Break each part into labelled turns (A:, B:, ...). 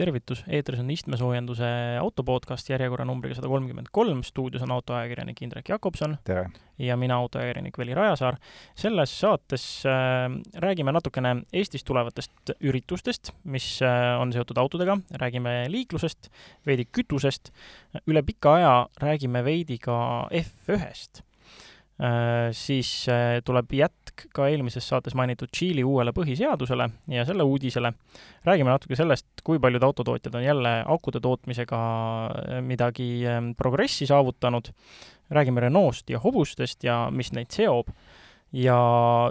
A: tervitus, eetris on istmesoojenduse autopodcast järjekorranumbriga sada kolmkümmend kolm, stuudios on autoajakirjanik Indrek Jakobson. ja mina, autoajakirjanik Veli Rajasaar. selles saates äh, räägime natukene Eestist tulevatest üritustest, mis äh, on seotud autodega, räägime liiklusest, veidi kütusest, üle pika aja räägime veidi ka F1-st Äh, siis äh, tuleb jätk ka eelmises saates mainitud Tšiili uuele põhiseadusele ja selle uudisele. räägime natuke sellest, kui paljud autotootjad on jälle akude tootmisega äh, midagi ähm, progressi saavutanud, räägime Renault'st ja hobustest ja mis neid seob ja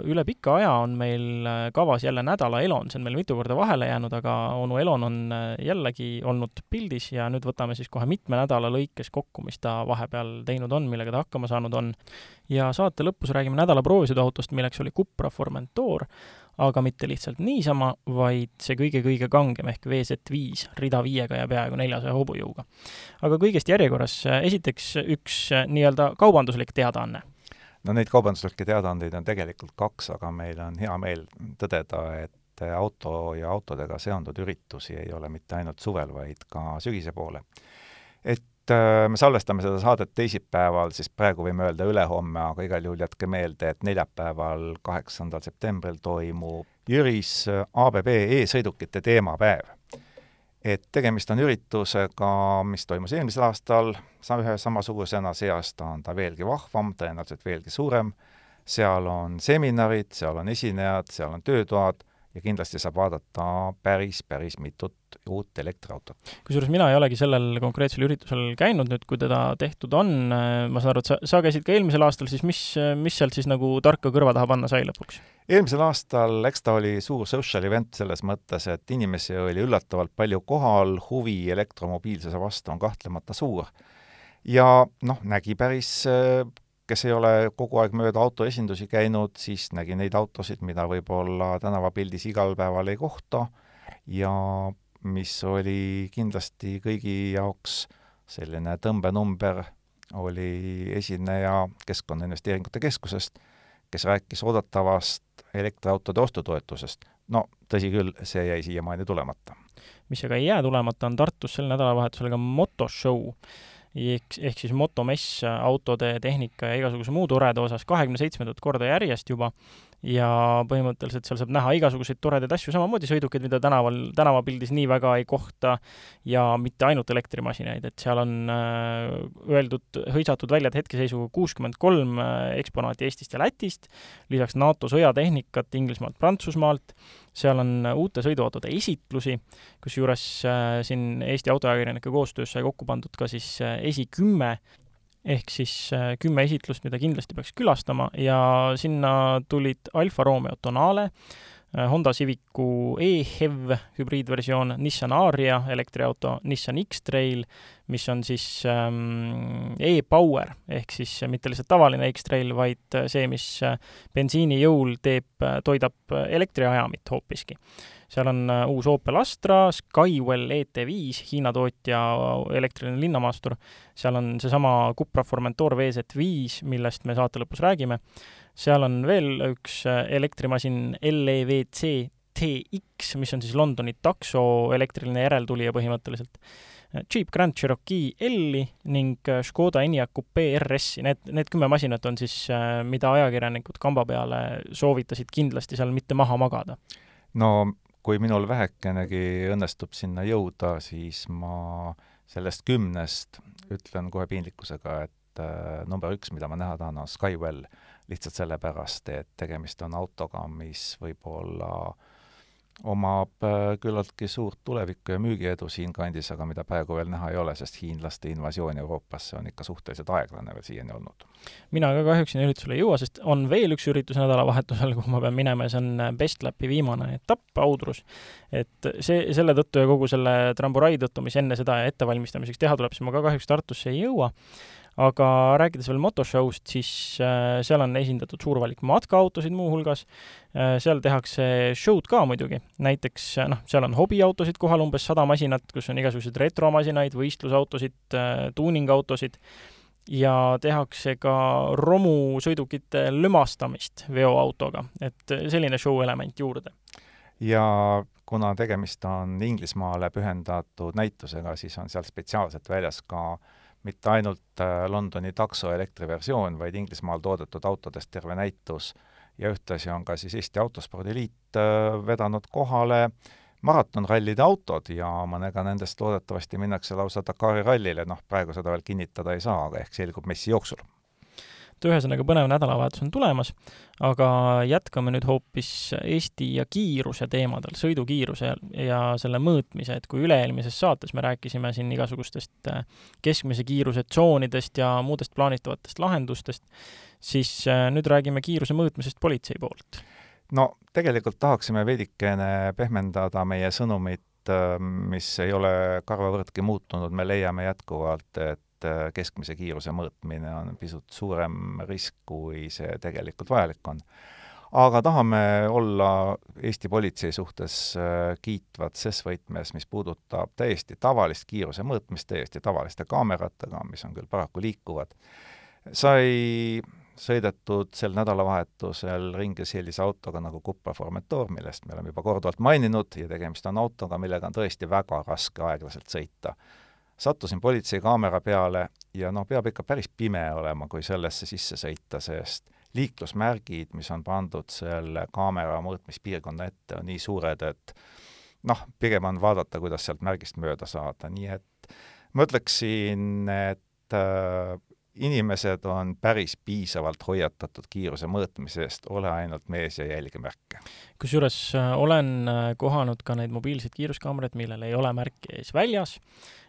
A: üle pika aja on meil äh, kavas jälle nädala Elon, see on meil mitu korda vahele jäänud, aga onu Elon on äh, jällegi olnud pildis ja nüüd võtame siis kohe mitme nädala lõikes kokku, mis ta vahepeal teinud on, millega ta hakkama saanud on. ja saate lõpus räägime nädala proovisõiduautost, milleks oli Cupra Formentor, aga mitte lihtsalt niisama, vaid see kõige-kõige kangem ehk VZ5 rida viiega ja peaaegu neljasaja hobujõuga. aga kõigest järjekorras, äh, esiteks üks nii-öelda kaubanduslik teadaanne
B: no neid kaubanduslikke teadaandeid on tegelikult kaks, aga meil on hea meel tõdeda, et auto ja autodega seonduvaid üritusi ei ole mitte ainult suvel, vaid ka sügise poole. et äh, me salvestame seda saadet teisipäeval, siis praegu võime öelda ülehomme, aga igal juhul jätke meelde, et neljapäeval, kaheksandal septembril toimub Jüris ABB e-sõidukite teemapäev et tegemist on üritusega, mis toimus eelmisel aastal, ühe samasugusena, see aasta on ta veelgi vahvam, tõenäoliselt veelgi suurem, seal on seminarid, seal on esinejad, seal on töötoad ja kindlasti saab vaadata päris, päris mitut uut elektriautot.
A: kusjuures mina ei olegi sellel konkreetsel üritusel käinud nüüd, kui teda tehtud on, ma saan aru, et sa, sa käisid ka eelmisel aastal, siis mis, mis sealt siis nagu tarka kõrva taha panna sai lõpuks?
B: eelmisel aastal, eks ta oli suur social event selles mõttes, et inimesi oli üllatavalt palju kohal, huvi elektromobiilsuse vastu on kahtlemata suur. ja noh, nägi päris kes ei ole kogu aeg mööda autoesindusi käinud, siis nägi neid autosid, mida võib-olla tänavapildis igal päeval ei kohta ja mis oli kindlasti kõigi jaoks selline tõmbenumber, oli esineja Keskkonnainvesteeringute Keskusest, kes rääkis oodatavast elektriautode ostutoetusest. no tõsi küll, see jäi siiamaani tulemata.
A: mis aga ei jää tulemata, on Tartus sel nädalavahetusel ka motoshow ehk, ehk siis motomess autode, tehnika ja igasuguse muu toreda osas kahekümne seitsmendat korda järjest juba ja põhimõtteliselt seal saab näha igasuguseid toredaid asju, samamoodi sõidukeid, mida tänaval, tänavapildis nii väga ei kohta ja mitte ainult elektrimasinaid, et seal on äh, öeldud, hõisatud välja, et hetkeseisuga kuuskümmend kolm äh, eksponaati Eestist ja Lätist, lisaks NATO sõjatehnikat Inglismaalt, Prantsusmaalt, seal on äh, uute sõiduautode esitlusi, kusjuures siin Eesti autoajakirjanike koostöös sai kokku pandud ka siis esikümme ehk siis äh, kümme esitlust, mida kindlasti peaks külastama. Ja sinna tulid Alfa Romeo Tonale, äh, Honda Civicu e-HEV hübriidversioon, Nissan Aria elektriauto, Nissan X-Trail, mis on siis ähm, e-Power, ehk siis mitte lihtsalt tavaline X-Trail, vaid see, mis bensiini jõul teeb, toidab elektriajamit hoopiski seal on äh, uus Opel Astra, Skywell ET5, Hiina tootja elektriline linnamaastur, seal on seesama Cupra Formentor VZ5, millest me saate lõpus räägime, seal on veel üks äh, elektrimasin LEVC TX, mis on siis Londoni takso elektriline järeltulija põhimõtteliselt. Jeep Grand Cherokee L-i ning äh, Škoda Enyaq Coupe RS-i, need, need kümme masinat on siis, mida ajakirjanikud kamba peale soovitasid kindlasti seal mitte maha magada.
B: no kui minul vähekenegi õnnestub sinna jõuda, siis ma sellest kümnest ütlen kohe piinlikkusega, et äh, number üks, mida ma näha tahan, on Skywell. lihtsalt sellepärast, et tegemist on autoga, mis võib-olla äh, omab äh, küllaltki suurt tulevikku ja müügiedu siinkandis, aga mida praegu veel näha ei ole, sest hiinlaste invasioon Euroopasse on ikka suhteliselt aeglane veel siiani olnud.
A: mina ka kahjuks sinna üritusele ei jõua, sest on veel üks üritus nädalavahetusel, kuhu ma pean minema ja see on Bestlapi viimane etapp Audrus. et see, selle tõttu ja kogu selle tramburai tõttu, mis enne seda ettevalmistamiseks teha tuleb, siis ma ka kahjuks Tartusse ei jõua aga rääkides veel motoshow'st, siis äh, seal on esindatud suur valik matkaautosid muuhulgas. Äh,, seal tehakse show'd ka muidugi, näiteks äh, noh, seal on hobiautosid kohal umbes sada masinat, kus on igasuguseid retromasinaid, võistlusautosid äh,, tuuningautosid, ja tehakse ka romusõidukite lömastamist veoautoga, et selline show element juurde.
B: Ja kuna tegemist on Inglismaale pühendatud näitusega, siis on seal spetsiaalselt väljas ka mitte ainult äh, Londoni takso elektriversioon, vaid Inglismaal toodetud autodest terve näitus. Ja ühtlasi on ka siis Eesti Autospordiliit äh, vedanud kohale maratonrallide autod ja mõnega nendest loodetavasti minnakse lausa Dakari rallile, noh, praegu seda veel kinnitada ei saa, aga ehk selgub messi jooksul
A: et ühesõnaga, põnev nädalavahetus on tulemas, aga jätkame nüüd hoopis Eesti ja kiiruse teemadel, sõidukiiruse ja, selle mõõtmise, et kui üle-eelmises saates me rääkisime siin igasugustest äh, keskmise kiiruse tsoonidest ja muudest plaanitavatest lahendustest, siis äh, nüüd räägime kiiruse mõõtmisest politsei poolt.
B: no tegelikult tahaksime veidikene pehmendada meie sõnumit, äh, mis ei ole karvavõrdki muutunud, me leiame jätkuvalt, et et äh, keskmise kiiruse mõõtmine on pisut suurem risk, kui see tegelikult vajalik on. aga tahame olla Eesti politsei suhtes äh, kiitvad ses võtmes, mis puudutab täiesti tavalist kiiruse mõõtmist, täiesti tavaliste kaameratega, mis on küll paraku liikuvad, sai sõidetud sel nädalavahetusel ringi sellise autoga nagu Cupra Formentor, millest me oleme juba korduvalt maininud ja tegemist on autoga, millega on tõesti väga raske aeglaselt sõita sattusin politseikaamera peale ja noh, peab ikka päris pime olema, kui sellesse sisse sõita, sest liiklusmärgid, mis on pandud selle kaamera mõõtmispiirkonna ette, on nii suured, et noh, pigem on vaadata, kuidas sealt märgist mööda saada, nii et ma ütleksin, et äh, inimesed on päris piisavalt hoiatatud kiiruse mõõtmise eest, ole ainult mees ja jälgi märke.
A: kusjuures äh, olen äh, kohanud ka neid mobiilseid kiiruskaameraid, millel ei ole märki ees väljas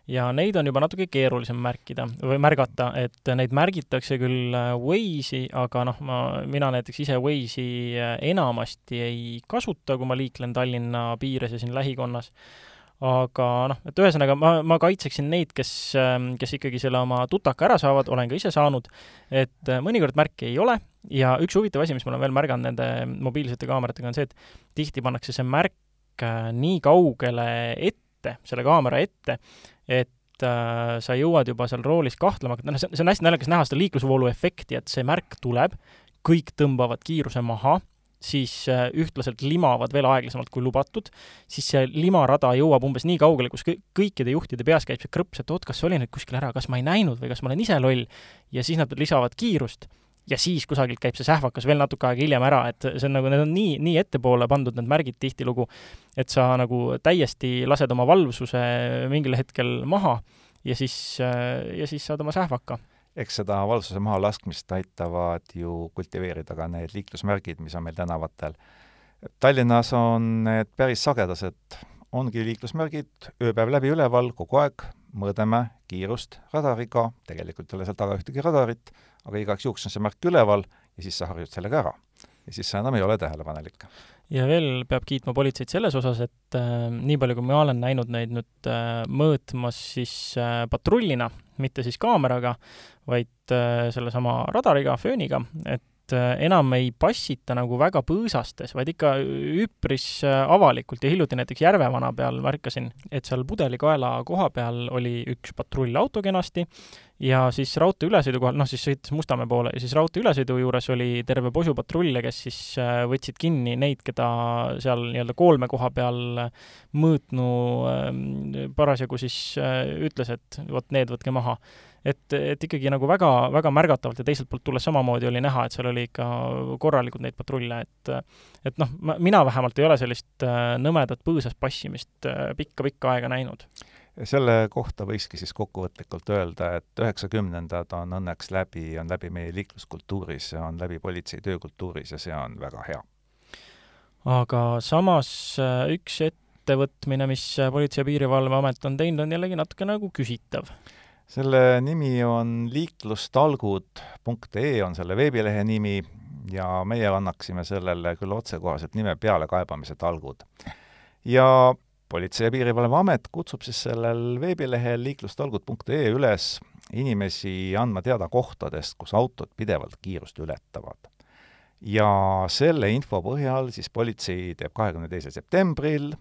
A: ja neid on juba natuke keerulisem märkida või märgata, et neid märgitakse küll äh, Waze'i, aga noh, ma, mina näiteks ise Waze'i enamasti ei kasuta, kui ma liiklen Tallinna piires ja siin lähikonnas aga noh, et ühesõnaga ma, ma kaitseksin neid, kes, ähm, kes ikkagi selle oma tutaka ära saavad, olen ka ise saanud, et äh, mõnikord märke ei ole. Ja üks huvitav asi, mis ma olen veel märganud nende mobiilsete kaameratega, on see, et tihti pannakse see märk äh, nii kaugele ette, selle kaamera ette, et äh, sa jõuad juba seal roolis kahtlema noh, see on hästi naljakas näha seda liiklusvoolu efekti, et see märk tuleb, kõik tõmbavad kiiruse maha siis äh, ühtlaselt limavad veel aeglasemalt kui lubatud, siis see limarada jõuab umbes nii kaugele, kus kõikide juhtide peas käib see krõps, et oot, kas oli nüüd kuskil ära, kas ma ei näinud või kas ma olen ise loll, ja siis nad lisavad kiirust ja siis kusagilt käib see sähvakas veel natuke aega hiljem ära, et see on nagu, need on nii, nii ettepoole pandud, need märgid tihtilugu, et sa nagu täiesti lased oma valvsuse mingil hetkel maha ja siis, äh, ja siis saad oma sähvaka
B: eks seda valvsuse mahalaskmist aitavad ju kultiveerida ka need liiklusmärgid, mis on meil tänavatel. Tallinnas on need päris sagedased, ongi liiklusmärgid ööpäev läbi üleval kogu aeg, mõõdame kiirust radariga, tegelikult ei ole seal taga ühtegi radarit, aga igaks juhuks on see märk üleval ja siis sa harjud sellega ära. Siis sa enam ei ole tähelepanelik.
A: Ja veel peab kiitma politseid selles osas, et äh, nii palju, kui ma olen näinud neid nüüd äh, mõõtmas siis äh, patrullina, mitte siis kaameraga, vaid äh, sellesama radariga, fööniga, et äh, enam ei passita nagu väga põõsastes, vaid ikka üpris äh, avalikult ja hiljuti näiteks Järvevana peal märkasin, et seal pudelikaela koha peal oli üks patrullauto kenasti ja siis raudtee ülesõidu kohal, noh siis sõitis Mustamäe poole ja siis raudtee ülesõidu juures oli terve posu patrulle, kes siis äh, võtsid kinni neid, keda seal nii-öelda koolme koha peal mõõtnu ähm, parasjagu siis ütles, et vot need võtke maha. Et, et ikkagi nagu väga, väga märgatavalt ja teiselt poolt tulles samamoodi oli näha, et seal oli ikka korralikult neid patrulle, et et noh, ma, mina vähemalt ei ole sellist äh, nõmedat põõsas passimist pikka-pikka aega näinud
B: selle kohta võikski siis kokkuvõtlikult öelda, et üheksakümnendad on õnneks läbi, on läbi meie liikluskultuuris ja on läbi politsei töökultuuris ja see on väga hea.
A: aga samas äh, üks ettevõtmine, mis Politsei- ja Piirivalveamet on teinud, on jällegi natuke nagu küsitav.
B: Selle nimi on liiklustalgud.ee on selle veebilehe nimi ja meie annaksime sellele küll otsekohaselt nime pealekaebamise talgud. ja politsei- ja Piirivalveamet kutsub siis sellel veebilehel liiklustolgud.ee üles inimesi andma teada kohtadest, kus autod pidevalt kiirust ületavad. ja selle info põhjal siis politsei teeb kahekümne teisel septembril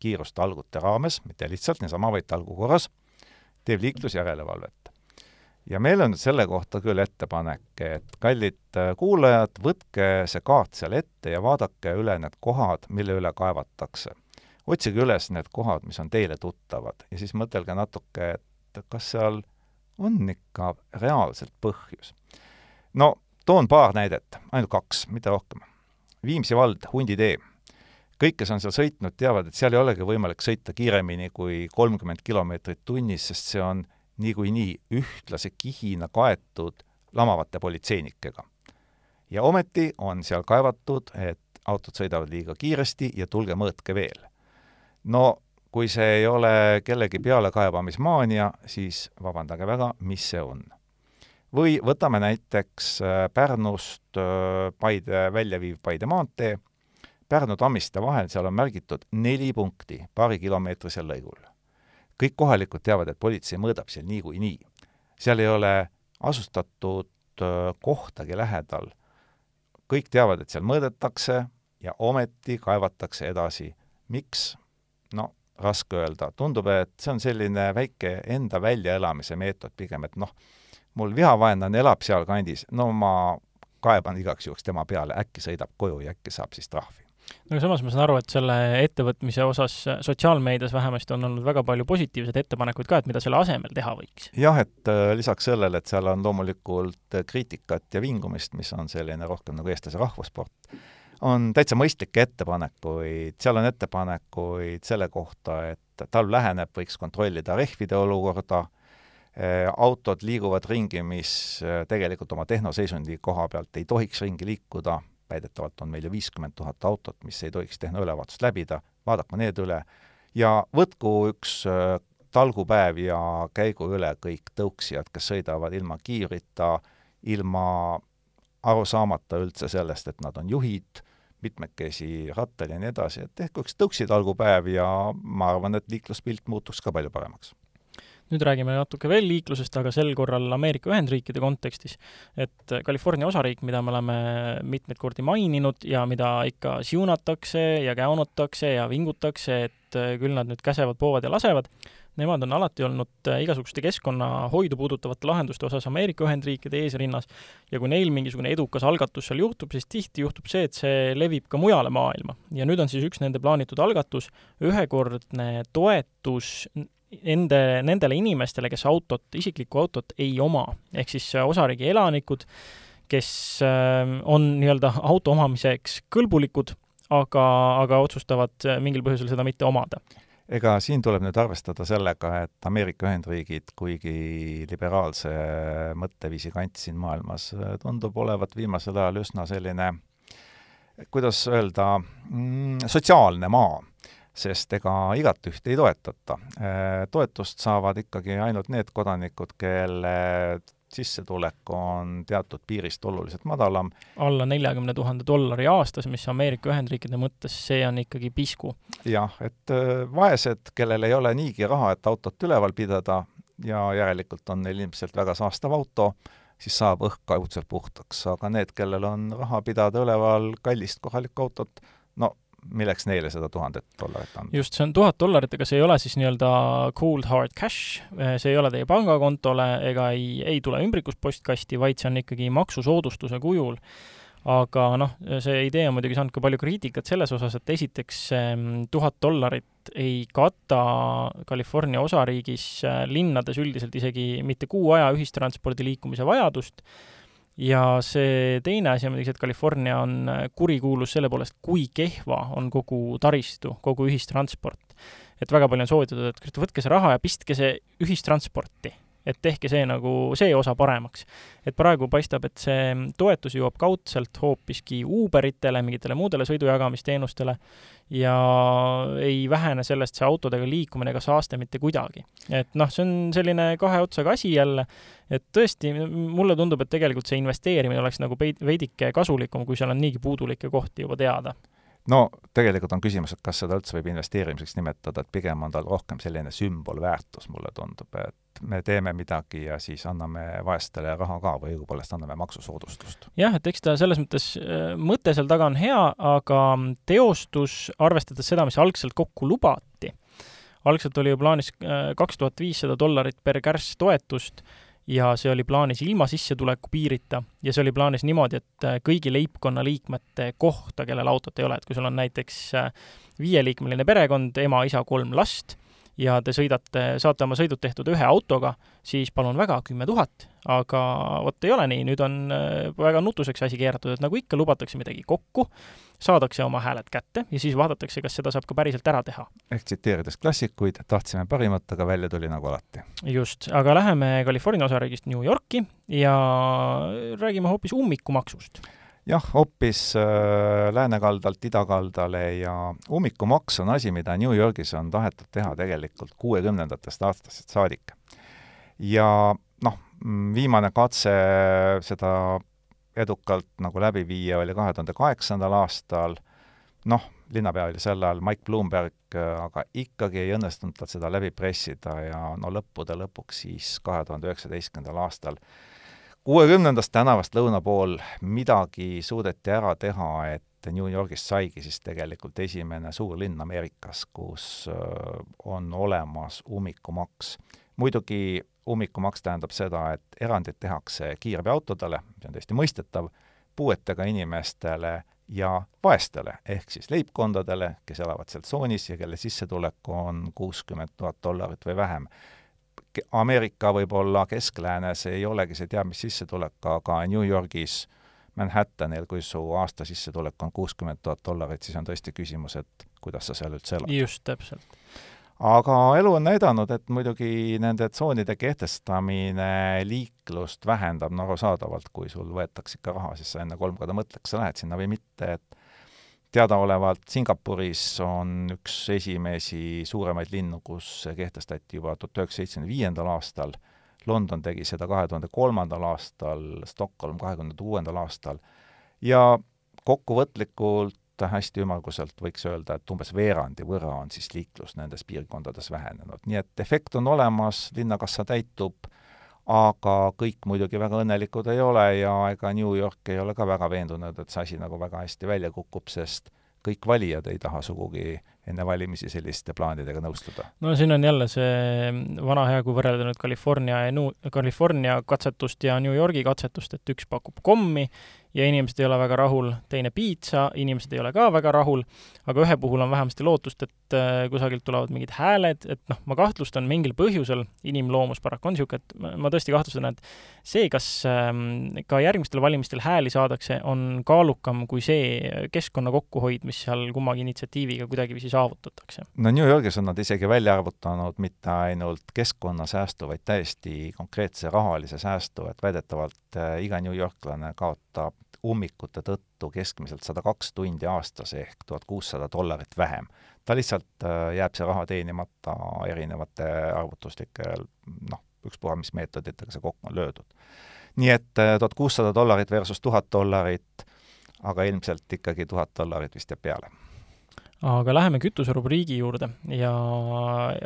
B: kiirustalgute raames, mitte lihtsalt niisama, vaid talgu korras, teeb liiklusjärelevalvet. ja meil on selle kohta küll ettepanek, et kallid kuulajad, võtke see kaart seal ette ja vaadake üle need kohad, mille üle kaevatakse otsige üles need kohad, mis on teile tuttavad ja siis mõtelge natuke, et kas seal on ikka reaalselt põhjus. no toon paar näidet, ainult kaks, mitte rohkem. Viimsi vald, Hunditee. Kõik, kes on seal sõitnud, teavad, et seal ei olegi võimalik sõita kiiremini kui kolmkümmend kilomeetrit tunnis, sest see on niikuinii ühtlase kihina kaetud lamavate politseinikega. ja ometi on seal kaevatud, et autod sõidavad liiga kiiresti ja tulge mõõtke veel. no kui see ei ole kellegi pealekaebamismaania, siis vabandage väga, mis see on? või võtame näiteks äh, Pärnust äh, Paide välja viiv Paide maantee, Pärnu-Tammiste vahel, seal on märgitud neli punkti paarikilomeetrisel lõigul. kõik kohalikud teavad, et politsei mõõdab seal niikuinii. seal ei ole asustatud kohtagi lähedal. kõik teavad, et seal mõõdetakse ja ometi kaevatakse edasi. miks? no raske öelda, tundub, et see on selline väike enda väljaelamise meetod pigem, et noh, mul vihavaenlane elab sealkandis, no ma kaeban igaks juhuks tema peale, äkki sõidab koju ja äkki saab siis trahvi
A: no samas ma saan aru, et selle ettevõtmise osas sotsiaalmeedias vähemasti on olnud väga palju positiivseid ettepanekuid ka, et mida selle asemel teha võiks.
B: jah, et äh, lisaks sellele, et seal on loomulikult kriitikat ja vingumist, mis on selline rohkem nagu eestlase rahvussport, on täitsa mõistlikke ettepanekuid, seal on ettepanekuid selle kohta, et talv läheneb, võiks kontrollida rehvide olukorda, äh, autod liiguvad ringi, mis äh, tegelikult oma tehnoseisundi koha pealt ei tohiks ringi liikuda, väidetavalt on meil ju viiskümmend tuhat autot, mis ei tohiks tehnoülevaatust läbida, vaadaku need üle ja võtku üks äh, talgupäev ja käigu üle kõik tõuksijad, kes sõidavad ilma kiivrita, ilma aru saamata üldse sellest, et nad on juhid, mitmekesi rattal ja nii edasi, et tehku üks tõuksitalgupäev ja ma arvan, et liikluspilt muutuks ka palju paremaks
A: nüüd räägime natuke veel liiklusest, aga sel korral Ameerika Ühendriikide kontekstis. et California osariik, mida me oleme mitmeid kordi maininud ja mida ikka siunatakse ja käonatakse ja vingutakse, et küll nad nüüd käsevad, poovad ja lasevad, nemad on alati olnud igasuguste keskkonnahoidu puudutavate lahenduste osas Ameerika Ühendriikide eesrinnas ja kui neil mingisugune edukas algatus seal juhtub, siis tihti juhtub see, et see levib ka mujale maailma. ja nüüd on siis üks nende plaanitud algatus, ühekordne toetus ende, nendele inimestele, kes autot, isiklikku autot ei oma, ehk siis äh, osariigi elanikud, kes ähm, on nii-öelda auto omamiseks kõlbulikud, aga, aga otsustavad äh, mingil põhjusel seda mitte omada.
B: Ega siin tuleb nüüd arvestada sellega, et Ameerika Ühendriigid, kuigi liberaalse mõtteviisi kant siin maailmas, äh, tundub olevat viimasel ajal üsna selline, kuidas öelda mm,, sotsiaalne maa sest ega igatühte ei toetata. Äh, toetust saavad ikkagi ainult need kodanikud, kelle sissetulek on teatud piirist oluliselt madalam.
A: alla neljakümne tuhande dollari aastas, mis Ameerika Ühendriikide mõttes, see on ikkagi pisku.
B: jah, et äh, vaesed, kellel ei ole niigi raha, et autot üleval pidada ja järelikult on neil ilmselt väga saastav auto, siis saab õhk kaudselt puhtaks, aga need, kellel on raha pidada üleval kallist kohalikku autot, no milleks neile seda tuhandet dollarit anda?
A: just, see on tuhat dollarit, aga see ei ole siis nii-öelda cold hard cash, see ei ole teie pangakontole ega ei, ei tule ümbrikuspostkasti, vaid see on ikkagi maksusoodustuse kujul. aga noh, see idee on muidugi saanud ka palju kriitikat selles osas, et esiteks tuhat dollarit ei kata California osariigis äh, linnades üldiselt isegi mitte kuu aja ühistranspordi liikumise vajadust ja see teine asi on muidugi see, et California on äh, kurikuulus selle poolest, kui kehva on kogu taristu, kogu ühistransport. et väga palju on soovitatud, et võtke see raha ja pistke see ühistransporti et tehke see nagu, see osa paremaks. et praegu paistab, et see toetus jõuab kaudselt hoopiski Uberitele, mingitele muudele sõidujagamisteenustele ja ei vähene sellest see autodega liikumine ega saaste mitte kuidagi. et noh, see on selline kahe otsaga asi jälle, et tõesti, mulle tundub, et tegelikult see investeerimine oleks nagu veidike kasulikum, kui seal on niigi puudulikke kohti juba teada
B: no tegelikult on küsimus, et kas seda üldse võib investeerimiseks nimetada, et pigem on tal rohkem selline sümbolväärtus, mulle tundub, et me teeme midagi ja siis anname vaestele raha ka või õigupoolest anname maksusoodustust.
A: jah, et eks ta selles mõttes, äh, mõte seal taga on hea, aga teostus, arvestades seda, mis algselt kokku lubati, algselt oli ju plaanis äh, kaks tuhat viissada dollarit per kärss toetust ja see oli plaanis ilma sissetuleku piirita ja see oli plaanis niimoodi, et äh, kõigi leibkonna liikmete kohta, kellel autot ei ole, et kui sul on näiteks äh, viieliikmeline perekond, ema, isa, kolm last ja te sõidate, saate oma sõidud tehtud ühe autoga, siis palun väga, kümme tuhat. aga vot ei ole nii, nüüd on äh, väga nutuseks asi keeratud, et nagu ikka, lubatakse midagi kokku, saadakse oma hääled kätte ja siis vaadatakse, kas seda saab ka päriselt ära teha.
B: ehk tsiteerides klassikuid, tahtsime parimat, aga välja tuli nagu alati.
A: just, aga läheme California osariigist New Yorki ja räägime hoopis ummikumaksust
B: jah, hoopis äh, läänekaldalt idakaldale ja ummikumaks on asi, mida New Yorgis on tahetud teha tegelikult kuuekümnendatest aastatest saadik. ja noh, viimane katse seda edukalt nagu läbi viia oli kahe tuhande kaheksandal aastal, noh, linnapea oli sel ajal Mike Bloomberg, aga ikkagi ei õnnestunud tal seda läbi pressida ja no lõppude lõpuks siis kahe tuhande üheksateistkümnendal aastal kuuekümnendast tänavast lõuna pool midagi suudeti ära teha, et New Yorgist saigi siis tegelikult esimene suur linn Ameerikas, kus on olemas ummikumaks. muidugi ummikumaks tähendab seda, et erandid tehakse kiirabiautodele, see on täiesti mõistetav, puuetega inimestele ja vaestele, ehk siis leibkondadele, kes elavad seal tsoonis ja kelle sissetulek on kuuskümmend tuhat dollarit või vähem Ameerika võib-olla keskläänes ei olegi see teab mis sissetulek, aga New Yorgis, Manhattanil, kui su aasta sissetulek on kuuskümmend tuhat dollarit, siis on tõesti küsimus, et kuidas sa seal üldse elad.
A: just, täpselt.
B: aga elu on näidanud, et muidugi nende tsoonide kehtestamine liiklust vähendab, no arusaadavalt, kui sul võetakse ikka raha, siis sa enne kolm korda mõtled, kas sa lähed sinna või mitte, et teadaolevalt Singapuris on üks esimesi suuremaid linnu, kus see kehtestati juba tuhat üheksasaja seitsmekümne viiendal aastal, London tegi seda kahe tuhande kolmandal aastal, Stockholm kahekümne uuendal aastal ja kokkuvõtlikult hästi ümmarguselt võiks öelda, et umbes veerandi võrra on siis liiklus nendes piirkondades vähenenud. nii et efekt on olemas, linnakassa täitub, aga kõik muidugi väga õnnelikud ei ole ja ega New York ei ole ka väga veendunud, et see asi nagu väga hästi välja kukub, sest kõik valijad ei taha sugugi enne valimisi selliste plaanidega nõustuda.
A: no siin on jälle see vana hea, kui võrrelda nüüd California ja Nu-, California katsetust ja New Yorgi katsetust, et üks pakub kommi ja inimesed ei ole väga rahul, teine piitsa, inimesed ei ole ka väga rahul, aga ühe puhul on vähemasti lootust, et äh, kusagilt tulevad mingid hääled, et noh, ma kahtlustan mingil põhjusel, inimloomus paraku on niisugune, et ma tõesti kahtlustan, et see, kas ähm, ka järgmistel valimistel hääli saadakse, on kaalukam kui see keskkonna kokkuhoid, mis seal kummagi initsiatiiviga kuidagiviisi saavutatakse.
B: no New Yorgis on nad isegi välja arvutanud mitte ainult keskkonnasäästu, vaid täiesti konkreetse rahalise säästu, et väidetavalt äh, iga newyorklane kaotab ummikute tõttu keskmiselt sada kaks tundi aastas ehk tuhat kuussada dollarit vähem. ta lihtsalt äh, jääb see raha teenimata erinevate arvutuslike noh, ükspuha mis meetoditega see kokku on löödud. nii et äh, tuhat kuussada dollarit versus tuhat dollarit, aga ilmselt ikkagi tuhat dollarit vist jääb peale
A: aga läheme kütuserubriigi juurde ja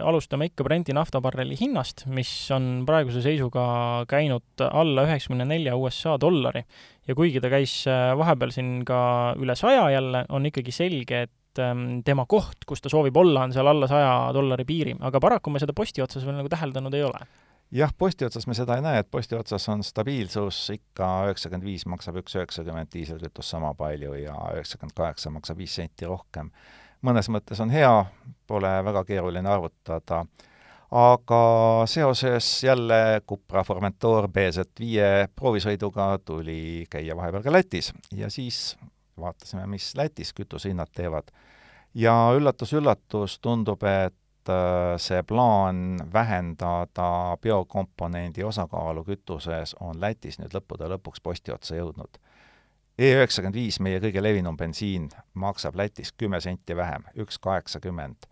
A: alustame ikka Brenti naftabarreli hinnast, mis on praeguse seisuga käinud alla üheksakümne nelja USA dollari. ja kuigi ta käis äh, vahepeal siin ka üle saja jälle, on ikkagi selge, et ähm, tema koht, kus ta soovib olla, on seal alla saja dollari piiri, aga paraku me seda posti otsas veel nagu täheldanud ei ole.
B: Jah, posti otsas me seda ei näe, et posti otsas on stabiilsus, ikka üheksakümmend viis maksab üks üheksakümmend diiselkütus sama palju ja üheksakümmend kaheksa maksab viis senti rohkem mõnes mõttes on hea, pole väga keeruline arvutada, aga seoses jälle Cupra Formentor BZ5 proovisõiduga tuli käia vahepeal ka Lätis ja siis vaatasime, mis Lätis kütusehinnad teevad. ja üllatus-üllatus, tundub, et äh, see plaan vähendada biokomponendi osakaalu kütuses on Lätis nüüd lõppude lõpuks posti otsa jõudnud E üheksakümmend viis, meie kõige levinum bensiin, maksab Lätis kümme senti vähem, üks kaheksakümmend.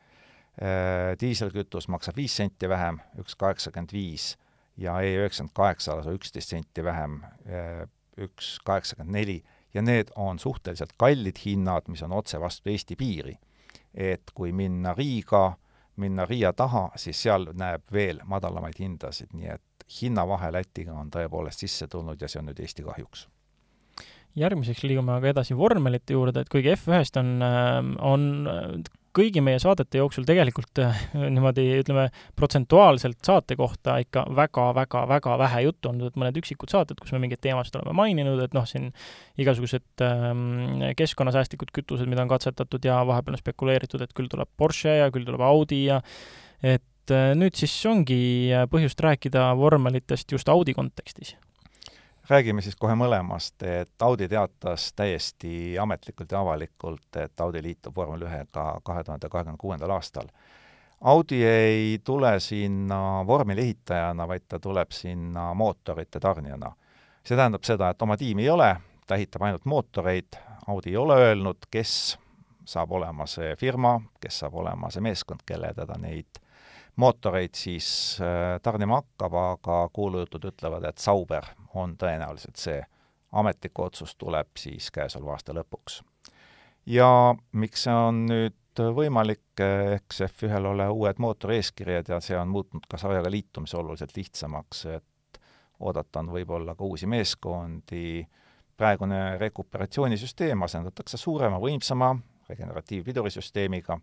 B: Äh, diiselkütus maksab viis senti vähem, üks kaheksakümmend viis ja E üheksakümmend kaheksa lausa üksteist senti vähem, äh, üks kaheksakümmend neli ja need on suhteliselt kallid hinnad, mis on otse vastu Eesti piiri. et kui minna Riiga, minna Riia taha, siis seal näeb veel madalamaid hindasid, nii et hinnavahe Lätiga on tõepoolest sisse tulnud ja see on nüüd Eesti kahjuks
A: järgmiseks liigume aga edasi vormelite juurde, et kuigi F1-st on, äh, on kõigi meie saadete jooksul tegelikult äh, niimoodi, ütleme, protsentuaalselt saate kohta ikka väga-väga-väga vähe juttu olnud, et mõned üksikud saated, kus me mingeid teemasid oleme maininud, et noh, siin igasugused ähm, keskkonnasäästlikud kütused, mida on katsetatud ja vahepeal on spekuleeritud, et küll tuleb Porsche ja küll tuleb Audi ja et äh, nüüd siis ongi põhjust rääkida vormelitest just Audi kontekstis
B: räägime siis kohe mõlemast, et Audi teatas täiesti ametlikult ja avalikult, et Audi liitub vormel ühega kahe tuhande kahekümne kuuendal aastal. Audi ei tule sinna vormeli ehitajana, vaid ta tuleb sinna mootorite tarnijana. see tähendab seda, et oma tiimi ei ole, ta ehitab ainult mootoreid, Audi ei ole öelnud, kes saab olema see firma, kes saab olema see meeskond, kelle teda neid mootoreid siis äh, tarnima hakkab, aga kuulujutud ütlevad, et Sauber on tõenäoliselt see ametlik otsus tuleb siis käesoleva aasta lõpuks. ja miks see on nüüd võimalik, eks F1-l ole uued mootorieeskirjad ja see on muutnud ka sarjaga liitumise oluliselt lihtsamaks, et oodata on võib-olla ka uusi meeskondi, praegune rekuperatsioonisüsteem asendatakse suurema, võimsama regeneratiivpidurisüsteemiga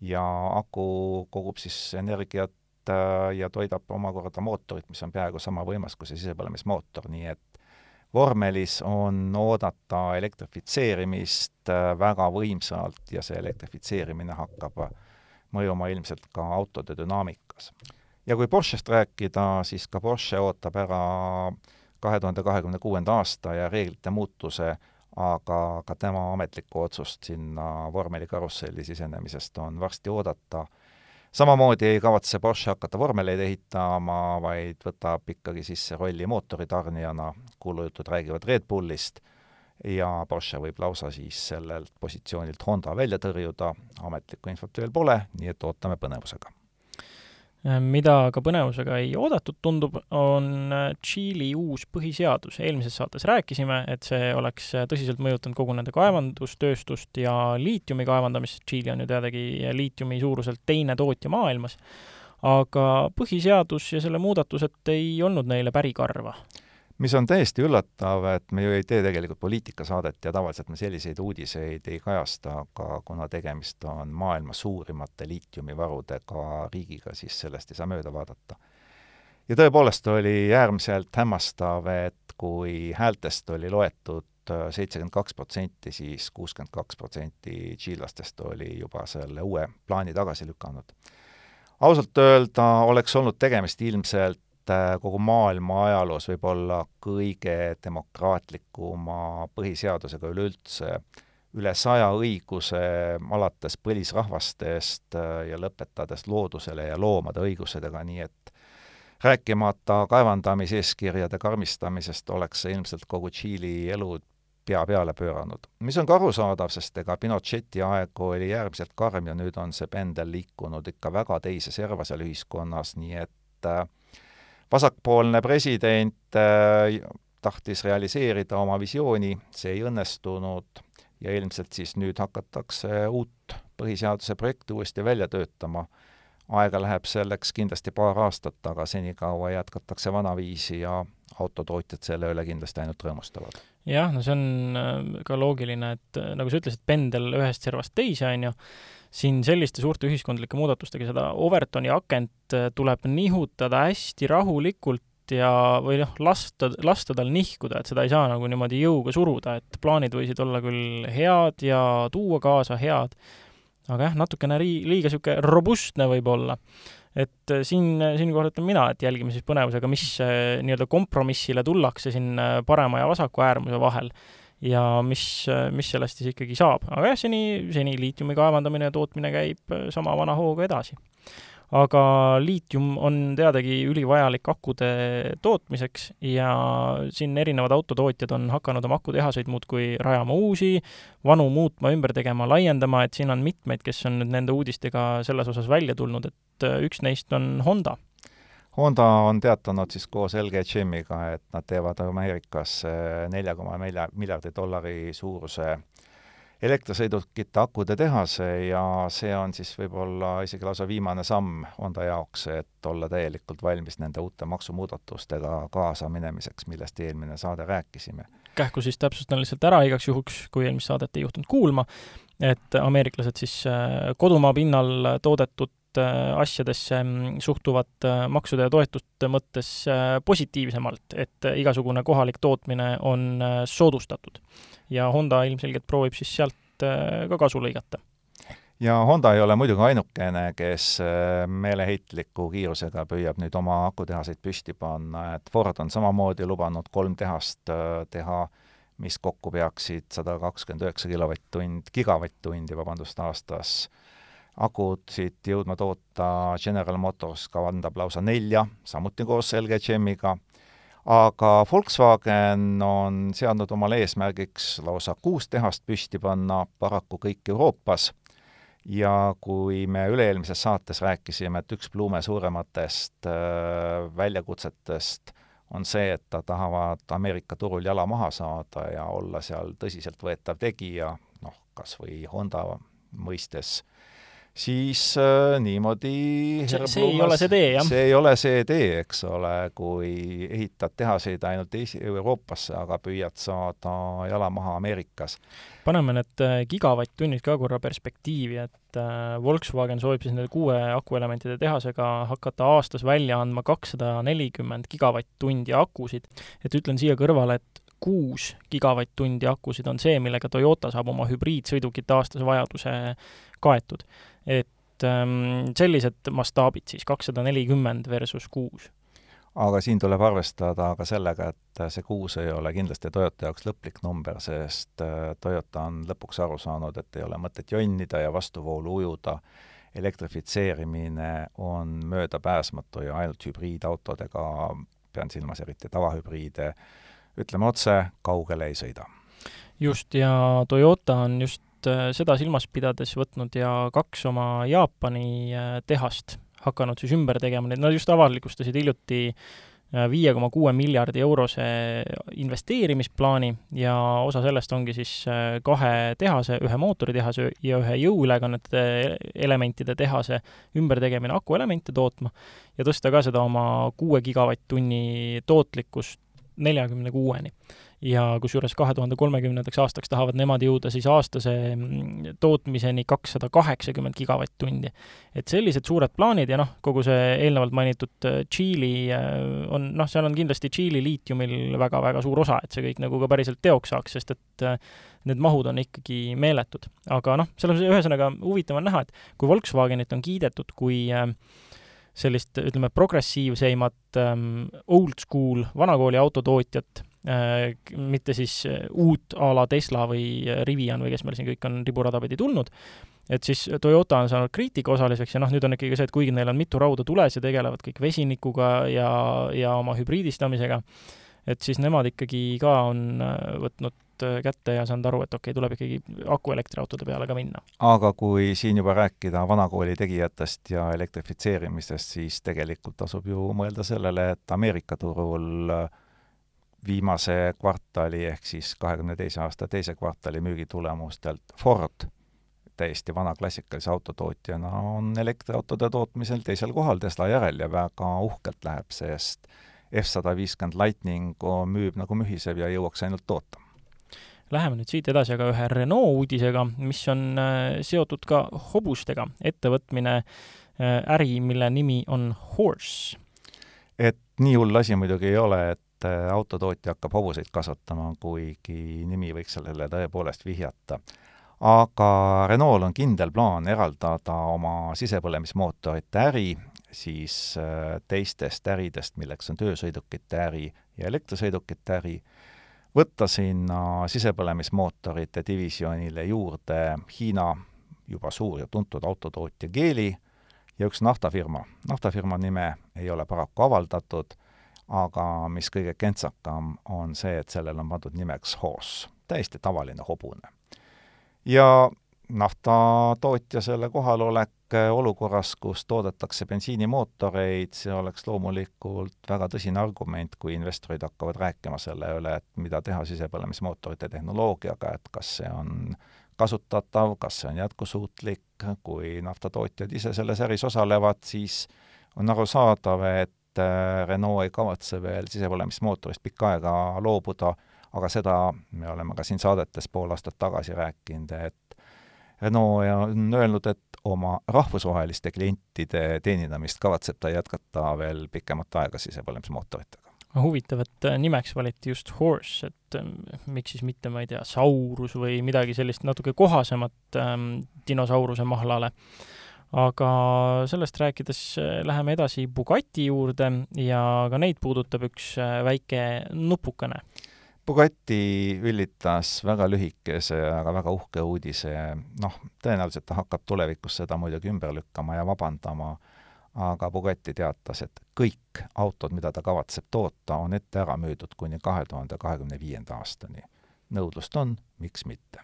B: ja aku kogub siis energiat ja toidab omakorda mootorit, mis on peaaegu sama võimas kui see sisepõlemismootor, nii et vormelis on oodata elektrifitseerimist äh, väga võimsalt ja see elektrifitseerimine hakkab mõjuma ilmselt ka autode dünaamikas. ja kui Porschest rääkida, siis ka Porsche ootab ära kahe tuhande kahekümne kuuenda aasta ja reeglite muutuse aga ka tema ametlikku otsust sinna vormelikarusselli sisenemisest on varsti oodata. Samamoodi ei kavatse Porsche hakata vormeleid ehitama, vaid võtab ikkagi sisse rolli mootoritarnijana, kuulujutud räägivad Red Bullist, ja Porsche võib lausa siis sellelt positsioonilt Honda välja tõrjuda, ametlikku infot veel pole, nii et ootame põnevusega
A: mida ka põnevusega ei oodatud, tundub, on äh, Tšiili uus põhiseadus. eelmises saates rääkisime, et see oleks äh, tõsiselt mõjutanud kogu nende kaevandustööstust ja liitiumi kaevandamist. Tšiili on ju teadagi liitiumi suuruselt teine tootja maailmas. aga põhiseadus ja selle muudatused ei olnud neile pärikarva
B: mis on täiesti üllatav, et me ju ei tee tegelikult poliitikasaadet ja tavaliselt me selliseid uudiseid ei kajasta, aga kuna tegemist on maailma suurimate liitiumivarudega riigiga, siis sellest ei saa mööda vaadata. ja tõepoolest oli äärmiselt hämmastav, et kui häältest oli loetud seitsekümmend kaks protsenti, siis kuuskümmend kaks protsenti tšiilastest oli juba selle uue plaani tagasi lükanud. ausalt öelda oleks olnud tegemist ilmselt Äh, kogu maailma ajaloos võib-olla kõige demokraatlikuma põhiseadusega üleüldse, üle saja õiguse, alates põlisrahvastest äh, ja lõpetades loodusele ja loomade õigusedega, nii et rääkimata kaevandamiseeskirjade karmistamisest, oleks see ilmselt kogu Tšiili elu pea peale pööranud. mis on ka arusaadav, sest ega Pinocheti aeg oli äärmiselt karm ja nüüd on see pendel liikunud ikka väga teise serva seal ühiskonnas, nii et äh, vasakpoolne president äh, tahtis realiseerida oma visiooni, see ei õnnestunud ja ilmselt siis nüüd hakatakse uut põhiseaduse projekti uuesti välja töötama. aega läheb selleks kindlasti paar aastat, aga senikaua jätkatakse vanaviisi ja autotootjad selle üle kindlasti ainult rõõmustavad.
A: jah, no see on äh, ka loogiline, et äh, nagu sa ütlesid, pendel ühest servast teise, on ju, siin selliste suurte ühiskondlike muudatustega seda Overtoni akent äh, tuleb nihutada hästi rahulikult ja, või noh, lasta, lasta tal nihkuda, et seda ei saa nagu niimoodi jõuga suruda, et plaanid võisid olla küll head ja tuua kaasa head, aga jah, natukene ri-, liiga niisugune robustne võib-olla. et äh, siin, siinkohal ütlen mina, et jälgime siis põnevusega, mis äh, nii-öelda kompromissile tullakse siin parema ja vasaku äärmuse vahel ja mis, mis sellest siis ikkagi saab. aga jah, seni, seni liitiumi kaevandamine ja tootmine käib äh, sama vana hooga edasi. aga liitium on teadagi ülivajalik akude tootmiseks ja siin erinevad autotootjad on hakanud oma akutehaseid muudkui rajama uusi, vanu muutma, ümber tegema, laiendama, et siin on mitmeid, kes on nüüd nende uudistega selles osas välja tulnud, et äh, üks neist on Honda
B: Honda on teatanud siis koos LG Chemiga, et nad teevad Ameerikas nelja koma nelja miljardi dollari suuruse elektrisõidukite akude tehase ja see on siis võib-olla isegi lausa viimane samm Honda jaoks, et olla täielikult valmis nende uute maksumuudatustega kaasa minemiseks, millest eelmine saade rääkisime.
A: kähku siis täpsustan lihtsalt ära igaks juhuks, kui eelmist saadet ei juhtunud kuulma, et ameeriklased siis kodumaa pinnal toodetud asjadesse mm, suhtuvad maksude ja toetuste mõttes positiivsemalt, et igasugune kohalik tootmine on soodustatud. ja Honda ilmselgelt proovib siis sealt ka kasu lõigata
B: ja Honda ei ole muidugi ainukene, kes äh, meeleheitliku kiirusega püüab nüüd oma akutehaseid püsti panna, et Ford on samamoodi lubanud kolm tehast äh, teha, mis kokku peaksid sada kakskümmend üheksa kilovatt-tund, gigavatt-tundi, vabandust, aastas. Akusid jõudma toota General Motors kavandab lausa nelja, samuti koos LG Chemiga, aga Volkswagen on seadnud omale eesmärgiks lausa kuus tehast püsti panna, paraku kõik Euroopas. Ja kui me üle-eelmises saates rääkisime, et üks Blume suurematest äh, väljakutsetest on see, et ta tahavad Ameerika turul jala maha saada ja olla seal tõsiseltvõetav tegija, noh, kas või Honda mõistes äh, siis äh, niimoodi
A: see, see ei ole see tee, jah?
B: see ei ole see tee, eks ole, kui ehitad tehaseid ainult Eesti, Euroopasse, aga püüad saada jala maha Ameerikas.
A: paneme need äh, gigavatt-tunnid ka korra perspektiivi, et äh, Volkswagen soovib siis nende kuue akuelementide tehasega hakata aastas välja andma kakssada nelikümmend gigavatt-tundi akusid. et ütlen siia kõrvale, et kuus gigavatt-tundi akusid on see, millega Toyota saab oma hübriidsõidukite aastase vajaduse kaetud et ähm, sellised mastaabid siis, kakssada nelikümmend versus kuus.
B: aga siin tuleb arvestada ka sellega, et see kuus ei ole kindlasti Toyota jaoks lõplik number, sest äh, Toyota on lõpuks aru saanud, et ei ole mõtet jonnida ja vastuvoolu ujuda, elektrifitseerimine on möödapääsmatu ja ainult hübriidautodega, pean silmas eriti tavahübriide, ütleme otse, kaugele ei sõida
A: just, ja Toyota on just seda silmas pidades võtnud ja kaks oma Jaapani äh, tehast hakanud siis ümber tegema, need nad just avalikustasid hiljuti äh, viie koma kuue miljardi eurose investeerimisplaani ja osa sellest ongi siis kahe tehase, ühe mootoritehase ja ühe jõuülekannete elementide tehase ümbertegemine akuelemente tootma ja tõsta ka seda oma kuue gigavatt-tunni tootlikkust neljakümne kuueni ja kusjuures kahe tuhande kolmekümnendaks aastaks tahavad nemad jõuda siis aastase mm, tootmiseni kakssada kaheksakümmend gigavatt-tundi. et sellised suured plaanid ja noh, kogu see eelnevalt mainitud äh, Tšiili äh, on, noh, seal on kindlasti Tšiili liitiumil väga-väga suur osa, et see kõik nagu ka päriselt teoks saaks, sest et äh, need mahud on ikkagi meeletud. aga noh, selles mõttes ühesõnaga huvitav on näha, et kui Volkswagenit on kiidetud kui sellist, ütleme, progressiivseimat ähm, old school vanakooli autotootjat, Äh, mitte siis äh, uut a la Tesla või äh, Rivian või kes meil siin kõik on riburada pidi tulnud, et siis Toyota on saanud kriitika osaliseks ja noh, nüüd on ikkagi see, et kuigi neil on mitu rauda tules ja tegelevad kõik vesinikuga ja, ja oma hübriidistamisega, et siis nemad ikkagi ka on võtnud kätte ja saanud aru, et okei okay,, tuleb ikkagi akuelektriautode peale ka minna.
B: aga kui siin juba rääkida vanakooli tegijatest ja elektrifitseerimisest, siis tegelikult tasub ju mõelda sellele, et Ameerika turul äh, viimase kvartali ehk siis kahekümne teise aasta teise kvartali müügitulemustelt Ford, täiesti vana klassikalise autotootjana, on elektriautode tootmisel teisel kohal Tesla järel ja väga uhkelt läheb, sest F-150 Lightning müüb nagu mühiseb ja jõuaks ainult toota.
A: Läheme nüüd siit edasi aga ühe Renault uudisega, mis on äh, seotud ka hobustega, ettevõtmine, äh, äri, mille nimi on Horse.
B: et nii hull asi muidugi ei ole, et et äh, autotootja hakkab hobuseid kasvatama, kuigi nimi võiks sellele tõepoolest vihjata. aga Renault on kindel plaan eraldada oma sisepõlemismootorite äri siis äh, teistest äridest, milleks on töösõidukite äri ja elektrisõidukite äri, võtta sinna sisepõlemismootorite divisjonile juurde Hiina juba suur ja tuntud autotootja Geely ja üks naftafirma. naftafirma nime ei ole paraku avaldatud aga mis kõige kentsakam, on see, et sellel on pandud nimeks Horse, täiesti tavaline hobune. ja naftatootja selle kohalolek olukorras, kus toodetakse bensiinimootoreid, see oleks loomulikult väga tõsine argument, kui investorid hakkavad rääkima selle üle, et mida teha sisepõlemismootorite tehnoloogiaga, et kas see on kasutatav, kas see on jätkusuutlik, kui naftatootjad ise selles äris osalevad, siis on arusaadav, et et äh, Renault ei kavatse veel sisepõlemismootorist pikka aega loobuda, aga seda me oleme ka siin saadetes pool aastat tagasi rääkinud, et Renault on öelnud, et oma rahvusvaheliste klientide teenindamist kavatseb ta jätkata veel pikemat aega sisepõlemismootoritega
A: huvitav, et äh, nimeks valiti just horse, et ähm, miks siis mitte, ma ei tea, saurus või midagi sellist natuke kohasemat ähm, dinosauruse mahlale. Aga sellest rääkides äh, läheme edasi Bugatti juurde ja ka neid puudutab üks äh, väike nupukene.
B: Bugatti üllitas väga lühikese, aga väga uhke uudise, noh, tõenäoliselt ta hakkab tulevikus seda muidugi ümber lükkama ja vabandama aga Bugatti teatas, et kõik autod, mida ta kavatseb toota, on ette ära müüdud kuni kahe tuhande kahekümne viienda aastani. nõudlust on, miks mitte.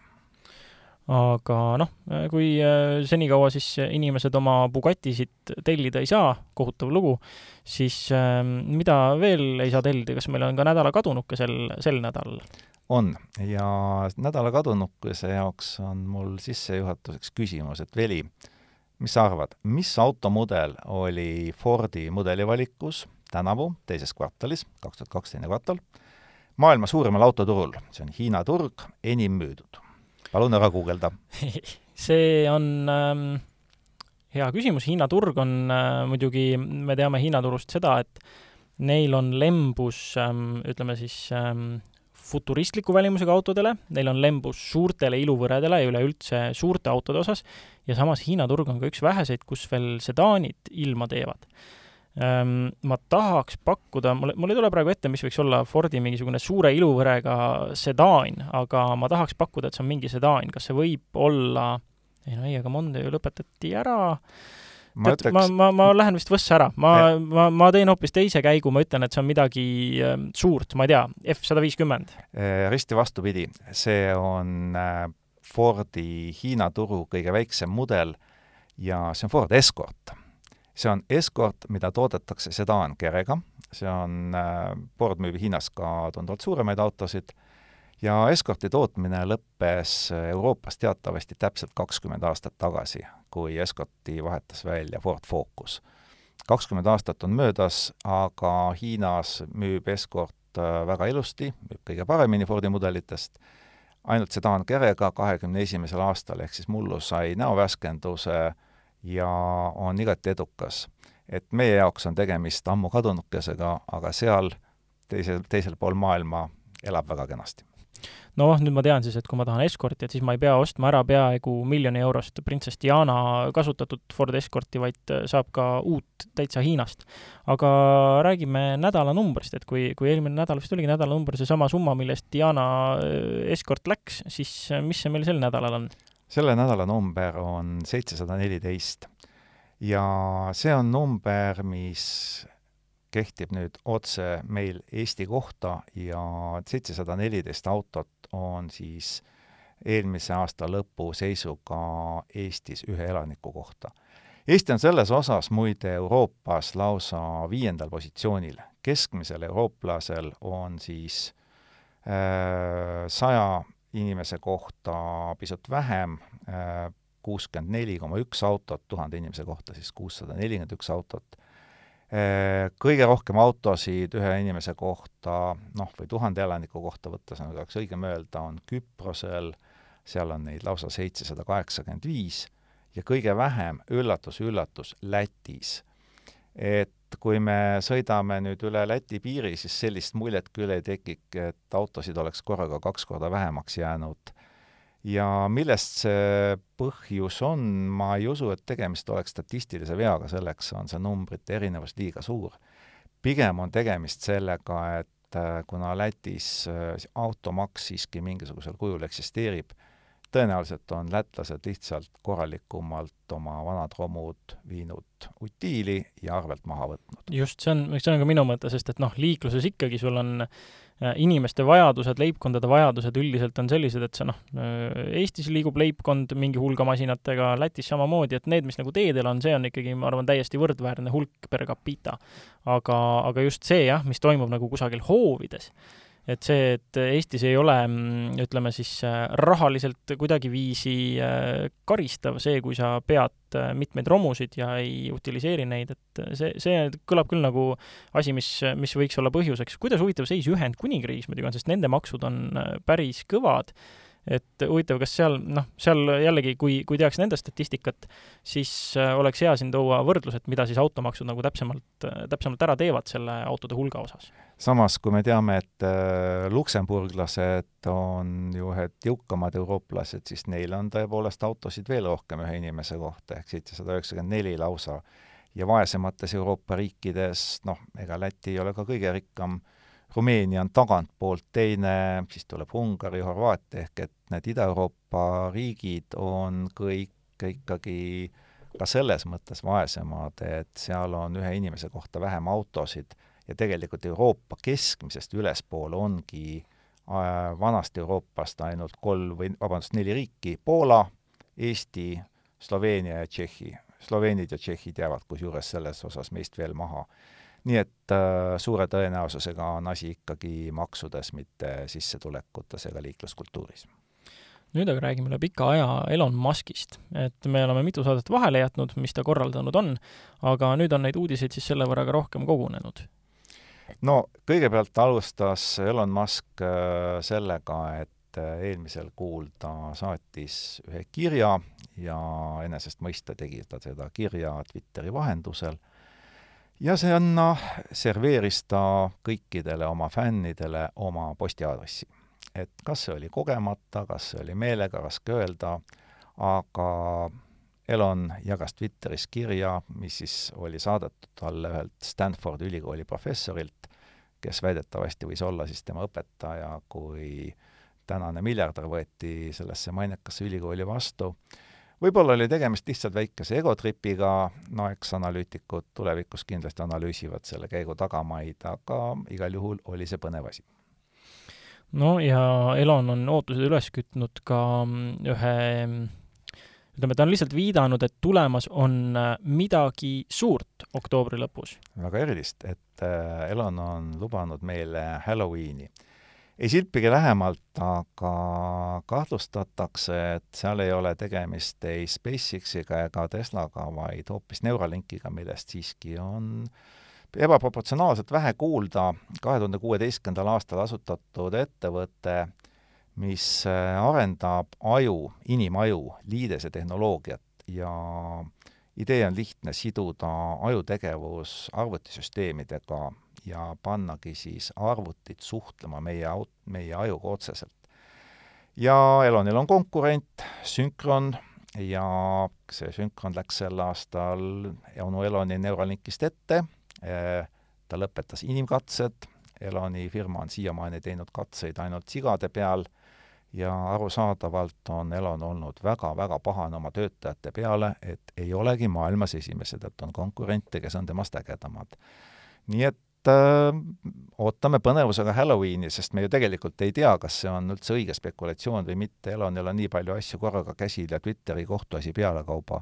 A: Aga noh, kui äh, senikaua siis inimesed oma Bugatisid tellida ei saa, kohutav lugu, siis ähm, mida veel ei saa tellida, kas meil on ka nädala kadunuke sel, sel nädalal?
B: on ja nädala kadunukese jaoks on mul sissejuhatuseks küsimus, et Veli, mis sa arvad, mis automudel oli Fordi mudelivalikus tänavu teises kvartalis, kaks tuhat kaks teine kvartal, maailma suurimal autoturul, see on Hiina turg, enim müüdud? Palun ära guugelda
A: see on ähm, hea küsimus, Hiina turg on äh, muidugi, me teame Hiina turust seda, et neil on lembus ähm, ütleme siis ähm, futuristliku välimusega autodele, neil on lembus suurtele iluvõredele ja üleüldse suurte autode osas, ja samas Hiina turg on ka üks väheseid, kus veel sedaanid ilma teevad. Ehm, ma tahaks pakkuda, mul, mul ei tule praegu ette, mis võiks olla Fordi mingisugune suure iluvõrega sedaan, aga ma tahaks pakkuda, et see on mingi sedaan, kas see võib olla, ei no ei, aga Monde ju lõpetati ära, ma tead ma, ma, ma lähen vist võssa ära, ma, ma, ma teen hoopis teise käigu, ma ütlen, et see on midagi äh, suurt, ma ei tea, F sada viiskümmend.
B: Risti vastupidi, see on äh, Fordi Hiina turu kõige väiksem mudel ja see on Ford Escort. See on Escort, mida toodetakse sedaankerega, see on, Ford müüb Hiinas ka tunduvalt suuremaid autosid. Ja Escorti tootmine lõppes Euroopas teatavasti täpselt kakskümmend aastat tagasi, kui Escorti vahetas välja Ford Focus. kakskümmend aastat on möödas, aga Hiinas müüb Escort äh, väga ilusti, müüb kõige paremini Fordi mudelitest, ainult sedaan kerega kahekümne esimesel aastal, ehk siis mullu sai näovärskenduse ja on igati edukas. et meie jaoks on tegemist ammu kadunukesega, aga seal teisel, teisel pool maailma elab väga kenasti
A: noh, nüüd ma tean siis, et kui ma tahan Escorti, et siis ma ei pea ostma ära peaaegu miljoni eurost Princess Diana kasutatud Ford Escorti, vaid saab ka uut täitsa Hiinast. aga räägime nädalanumbrist, et kui, kui eelmine nädal vist oligi nädalanumber seesama summa, millest Diana äh, Escort läks, siis mis see meil sel nädalal on?
B: Selle nädala number on seitsesada neliteist ja see on number, mis kehtib nüüd otse meil Eesti kohta ja seitsesada neliteist autot on siis eelmise aasta lõpu seisuga Eestis ühe elaniku kohta. Eesti on selles osas muide Euroopas lausa viiendal positsioonil. keskmisel eurooplasel on siis äh, saja äh, inimese kohta pisut vähem äh,, kuuskümmend neli koma üks autot, tuhande inimese kohta siis kuussada nelikümmend üks autot Äh, kõige rohkem autosid ühe inimese kohta, noh, või tuhande elaniku kohta võttes, nagu oleks õigem öelda, on Küprosel, seal on neid lausa seitsesada kaheksakümmend viis, ja kõige vähem, üllatus-üllatus, Lätis. Et kui me sõidame nüüd üle Läti piiri, siis sellist muljet küll ei teki, et autosid oleks korraga kaks korda vähemaks jäänud ja millest see põhjus on, ma ei usu, et tegemist oleks statistilise veaga, selleks on see numbrite erinevus liiga suur. pigem on tegemist sellega, et äh, kuna Lätis äh, automaks siiski mingisugusel kujul eksisteerib, tõenäoliselt on lätlased lihtsalt korralikumalt oma vanad romud viinud utiili ja arvelt maha võtnud.
A: just, see on, see on ka minu mõte, sest et noh, liikluses ikkagi sul on Äh, inimeste vajadused, leibkondade vajadused üldiselt on sellised, et see noh, äh, Eestis liigub leibkond mingi hulga masinatega, Lätis samamoodi, et need, mis nagu teedel on, see on ikkagi, ma arvan, täiesti võrdväärne hulk per capita. aga, aga just see jah, mis toimub nagu kusagil hoovides et see, et Eestis ei ole, mm, ütleme siis äh, rahaliselt kuidagiviisi äh, karistav see, kui sa pead äh, mitmeid romusid ja ei utiliseeri neid, et see, see kõlab küll nagu asi, mis, mis võiks olla põhjuseks. kuidas huvitav seis Ühendkuningriigis muidugi on, sest nende maksud on päris kõvad et huvitav, kas seal, noh, seal jällegi, kui, kui teaks nende statistikat, siis äh, oleks hea siin tuua võrdlus, et mida siis automaksud nagu täpsemalt, täpsemalt ära teevad selle autode hulga osas.
B: samas, kui me teame, et äh, luksemburglased on ju ühed jõukamad eurooplased, siis neil on tõepoolest autosid veel rohkem ühe inimese kohta, ehk seitsesada üheksakümmend neli lausa. ja vaesemates Euroopa riikides, noh, ega Läti ei ole ka kõige rikkam äh, Rumeenia on tagantpoolt teine, siis tuleb Ungari, Horvaatia, ehk et need Ida-Euroopa riigid on kõik ikkagi ka selles mõttes vaesemad, et seal on ühe inimese kohta vähem autosid ja tegelikult Euroopa keskmisest ülespool ongi äh, vanast Euroopast ainult kolm või vabandust, neli riiki, Poola, Eesti, Sloveenia ja Tšehhi. Sloveenid ja tšehhid jäävad kusjuures selles osas meist veel maha nii et äh, suure tõenäosusega on asi ikkagi maksudes, mitte sissetulekutes ega liikluskultuuris.
A: nüüd aga räägime üle pika aja Elon Muskist. et me oleme mitu saadet vahele jätnud, mis ta korraldanud on, aga nüüd on neid uudiseid siis selle võrra ka rohkem kogunenud.
B: no kõigepealt alustas Elon Musk äh, sellega, et äh, eelmisel kuul ta saatis ühe kirja ja enesest mõista tegi ta seda kirja Twitteri vahendusel ja sinna serveeris ta kõikidele oma fännidele oma postiaadressi. et kas see oli kogemata, kas see oli meelega, raske öelda, aga Elon jagas Twitteris kirja, mis siis oli saadetud talle ühelt Stanfordi ülikooli professorilt, kes väidetavasti võis olla siis tema õpetaja, kui tänane miljardär võeti sellesse mainekasse ülikooli vastu võib-olla oli tegemist lihtsalt väikese egotripiga, no eks analüütikud tulevikus kindlasti analüüsivad selle käigu tagamaid, aga igal juhul oli see põnev asi.
A: no ja Elon on ootused üles kütnud ka mm, ühe ütleme, ta on lihtsalt viidanud, et tulemas on äh, midagi suurt oktoobri lõpus.
B: väga erilist, et äh, Elon on lubanud meile Halloweeni ei silpigi lähemalt, aga kahtlustatakse, et seal ei ole tegemist ei SpaceXiga ega Teslaga, vaid hoopis Neuralinkiga, millest siiski on ebaproportsionaalselt vähe kuulda. kahe tuhande kuueteistkümnendal aastal asutatud ettevõte, mis äh, arendab aju, inimaju, liidese tehnoloogiat ja idee on lihtne, siduda ajutegevus arvutisüsteemidega ja pannagi siis arvutid suhtlema meie aut-, meie ajuga otseselt. ja Elonil on konkurent, Synchron, ja see Synchron läks sel aastal onu Eloni Neuralinkist ette, ta lõpetas inimkatsed, Eloni firma on siiamaani teinud katseid ainult sigade peal ja arusaadavalt on Elon olnud väga-väga pahane oma töötajate peale, et ei olegi maailmas esimesed, et on konkurente, kes on temast ägedamad. nii et äh, ootame põnevusega Halloweeni, sest me ju tegelikult ei tea, kas see on üldse õige spekulatsioon või mitte, Elonil on nii palju asju korraga käsil ja Twitteri kohtuasi pealekauba.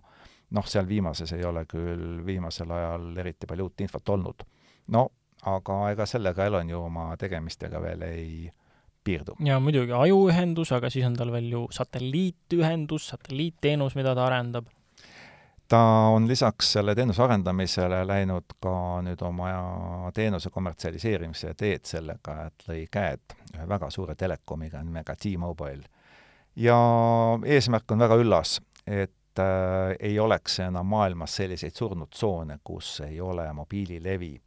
B: noh, seal viimases ei ole küll viimasel ajal eriti palju uut infot olnud. no aga ega sellega Elon ju oma tegemistega veel ei piirdu.
A: ja muidugi ajuühendus, aga siis on tal veel ju satelliitühendus, satelliitteenus, mida ta arendab
B: ta on lisaks selle teenuse arendamisele läinud ka nüüd oma teenuse kommertsialiseerimise teed sellega, et lõi käed ühe väga suure telekomiga nimega T-Mobile. ja eesmärk on väga üllas, et äh, ei oleks enam maailmas selliseid surnud tsoone, kus ei ole mobiililevi.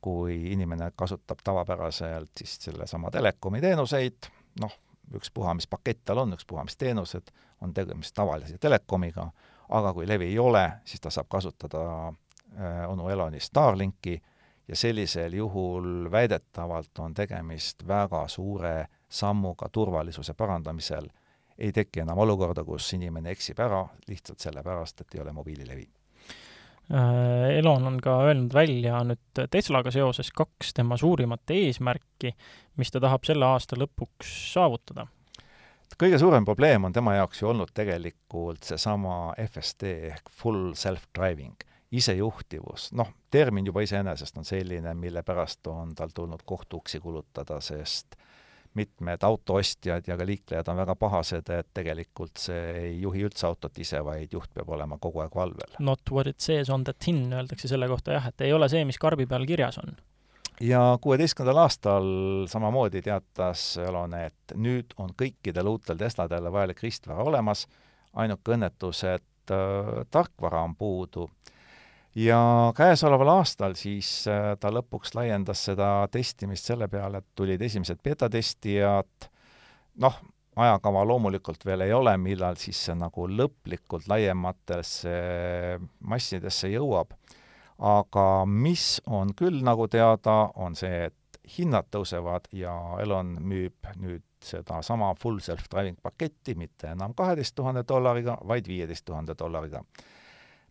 B: kui inimene kasutab tavapäraselt siis sellesama telekomi teenuseid, noh, ükspuha, mis pakett tal on, ükspuha, mis teenused, on tegemist tavalise telekomiga, aga kui levi ei ole, siis ta saab kasutada äh, onu Eloni Starlinki ja sellisel juhul väidetavalt on tegemist väga suure sammuga turvalisuse parandamisel. ei teki enam olukorda, kus inimene eksib ära lihtsalt sellepärast, et ei ole mobiililevi.
A: Äh, Elon on ka öelnud välja nüüd Teslaga seoses kaks tema suurimat eesmärki, mis ta tahab selle aasta lõpuks saavutada
B: kõige suurem probleem on tema jaoks ju olnud tegelikult seesama FSD ehk full self-driving, isejuhtivus. noh, termin juba iseenesest on selline, mille pärast on tal tulnud kohtuuksi kulutada, sest mitmed autoostjad ja ka liiklejad on väga pahased, et tegelikult see ei juhi üldse autot ise, vaid juht peab olema kogu aeg valvel.
A: Not what it says on the tin, öeldakse selle kohta jah, et ei ole see, mis karbi peal kirjas on
B: ja kuueteistkümnendal aastal samamoodi teatas Elon, et nüüd on kõikidel uutel Tesladel vajalik ristvara olemas, ainuke õnnetus, et äh, tarkvara on puudu. ja käesoleval aastal siis äh, ta lõpuks laiendas seda testimist selle peale, et tulid esimesed betatestijad, noh, ajakava loomulikult veel ei ole, millal siis see nagu lõplikult laiematesse massidesse jõuab aga mis on küll nagu teada, on see, et hinnad tõusevad ja Elon müüb nüüd sedasama full self-driving paketti mitte enam kaheteist tuhande dollariga, vaid viieteist tuhande dollariga.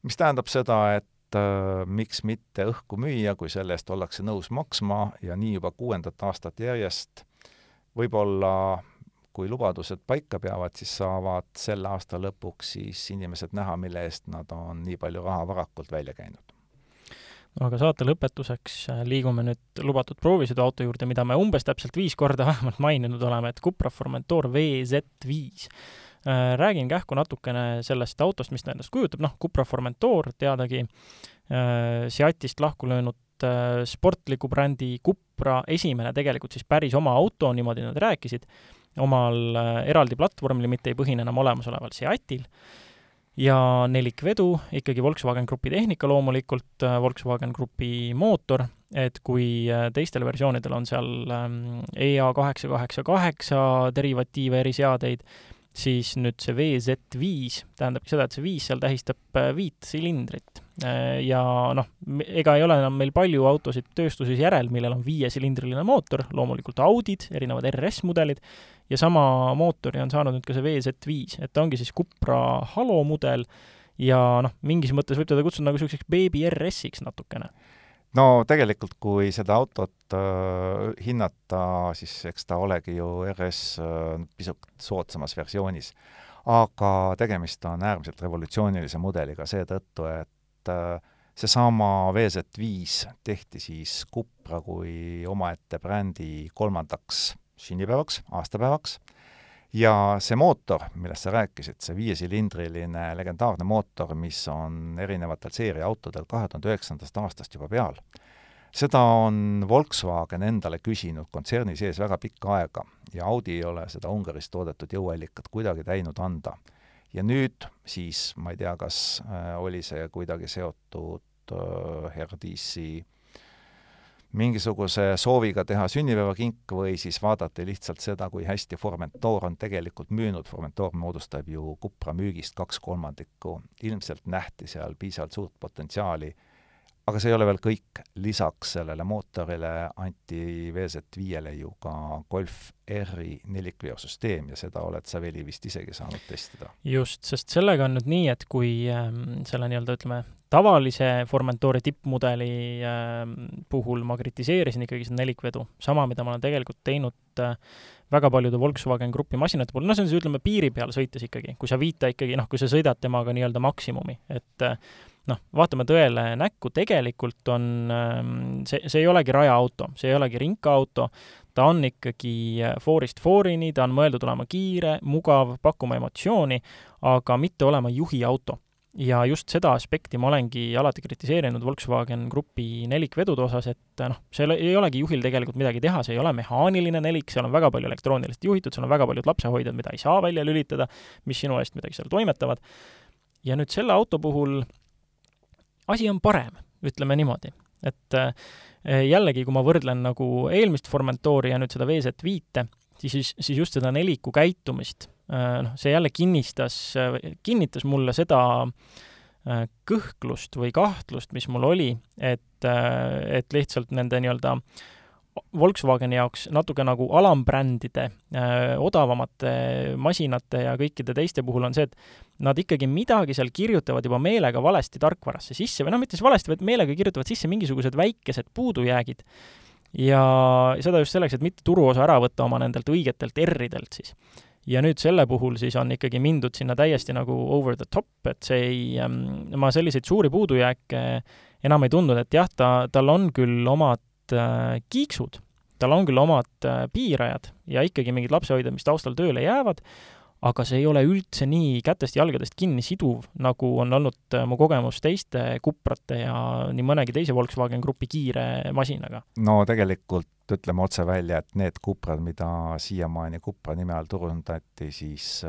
B: mis tähendab seda, et äh, miks mitte õhku müüa, kui selle eest ollakse nõus maksma ja nii juba kuuendat aastat järjest. võib-olla kui lubadused paika peavad, siis saavad selle aasta lõpuks siis inimesed näha, mille eest nad on nii palju raha varakult välja käinud
A: aga saate lõpetuseks äh, liigume nüüd lubatud proovisõiduauto juurde, mida me umbes täpselt viis korda vähemalt maininud oleme, et Cupra Formentor VZ5. Äh, räägin kähku natukene sellest autost, mis ta endast kujutab, noh, Cupra Formentor teadagi, äh, Seatist lahku löönud sportliku brändi Cupra esimene tegelikult siis päris oma auto, niimoodi nad rääkisid, omal eraldi platvormil, mitte ei põhine enam olemasoleval Seatil ja nelikvedu, ikkagi Volkswagen Grupi tehnika loomulikult, äh, Volkswagen Grupi mootor, et kui äh, teistel versioonidel on seal ähm, EA kaheksa kaheksa kaheksa derivatiive, eriseadeid, siis nüüd see VZ5 tähendabki seda, et see viis seal tähistab äh, viit silindrit. Ja noh, ega ei ole enam meil palju autosid tööstuses järel, millel on viiesilindriline mootor, loomulikult Audid, erinevad RS-mudelid, ja sama mootori on saanud nüüd ka see VZ5, et ta ongi siis Cupra Halo mudel ja noh, mingis mõttes võib teda kutsuda nagu niisuguseks beebi RS-iks natukene.
B: No tegelikult, kui seda autot äh, hinnata, siis eks ta olegi ju RS äh, pisut soodsamas versioonis. aga tegemist on äärmiselt revolutsioonilise mudeliga seetõttu, et äh, seesama VZ5 tehti siis Cupra kui omaette brändi kolmandaks sünnipäevaks, aastapäevaks, ja see mootor, millest sa rääkisid, see viiesilindriline legendaarne mootor, mis on erinevatel seeriaautodel kahe tuhande üheksandast aastast juba peal, seda on Volkswagen endale küsinud kontserni sees väga pikka aega ja Audi ei ole seda Ungaris toodetud jõuallikat kuidagi täinud anda. ja nüüd siis, ma ei tea, kas äh, oli see kuidagi seotud äh, Herdisi mingisuguse sooviga teha sünnipäevakink või siis vaadati lihtsalt seda, kui hästi Formentor on tegelikult müünud, Formentor moodustab ju Cupra müügist kaks kolmandikku, ilmselt nähti seal piisavalt suurt potentsiaali aga see ei ole veel kõik, lisaks sellele mootorile anti VZ5-le ju ka Golf R-i nelikveosüsteem ja seda oled sa, Veli, vist isegi saanud testida.
A: just, sest sellega on nüüd nii, et kui ähm, selle nii-öelda ütleme, tavalise Formentori tippmudeli ähm, puhul ma kritiseerisin ikkagi seda nelikvedu, sama, mida ma olen tegelikult teinud äh, väga paljude Volkswagen Grupi masinate puhul, noh, see on siis ütleme, piiri peal sõites ikkagi, kui sa viita ikkagi, noh, kui sa sõidad temaga nii-öelda maksimumi, et äh, noh, vaatame tõele näkku, tegelikult on ähm, see, see ei olegi rajaauto, see ei olegi rinkaauto, ta on ikkagi äh, foorist foorini, ta on mõeldud olema kiire, mugav, pakkuma emotsiooni, aga mitte olema juhiauto. ja just seda aspekti ma olengi alati kritiseerinud Volkswagen Grupi nelikvedude osas, et äh, noh, seal ei olegi juhil tegelikult midagi teha, see ei ole mehaaniline nelik, seal on väga palju elektrooniliselt juhitud, seal on väga paljud lapsehoidjad, mida ei saa välja lülitada, mis sinu eest midagi seal toimetavad. ja nüüd selle auto puhul asi on parem, ütleme niimoodi. et äh, jällegi, kui ma võrdlen nagu eelmist Formentori ja nüüd seda VZ5-te, siis, siis just seda neliku käitumist, äh, noh, see jälle kinnistas, kinnitas mulle seda äh, kõhklust või kahtlust, mis mul oli, et, et lihtsalt nende nii-öelda Volkswageni jaoks natuke nagu alambrändide, odavamate masinate ja kõikide teiste puhul on see, et nad ikkagi midagi seal kirjutavad juba meelega valesti tarkvarasse sisse või noh, mitte siis valesti, vaid meelega kirjutavad sisse mingisugused väikesed puudujäägid. ja seda just selleks, et mitte turuosa ära võtta oma nendelt õigetelt R-idelt siis. ja nüüd selle puhul siis on ikkagi mindud sinna täiesti nagu over the top, et see ei ähm,, ma selliseid suuri puudujääke enam ei tundnud, et jah, ta, tal on küll omad äh, kiiksud, tal on küll omad äh, piirajad ja ikkagi mingid lapsehoidjad, mis taustal tööle jäävad, aga see ei ole üldse nii kätest-jalgadest kinni siduv, nagu on olnud äh, mu kogemus teiste Cuprate ja nii mõnegi teise Volkswagen Grupi kiire masinaga.
B: no tegelikult ütleme otse välja, et need Cuprad, mida siiamaani Cupra nime all turundati, siis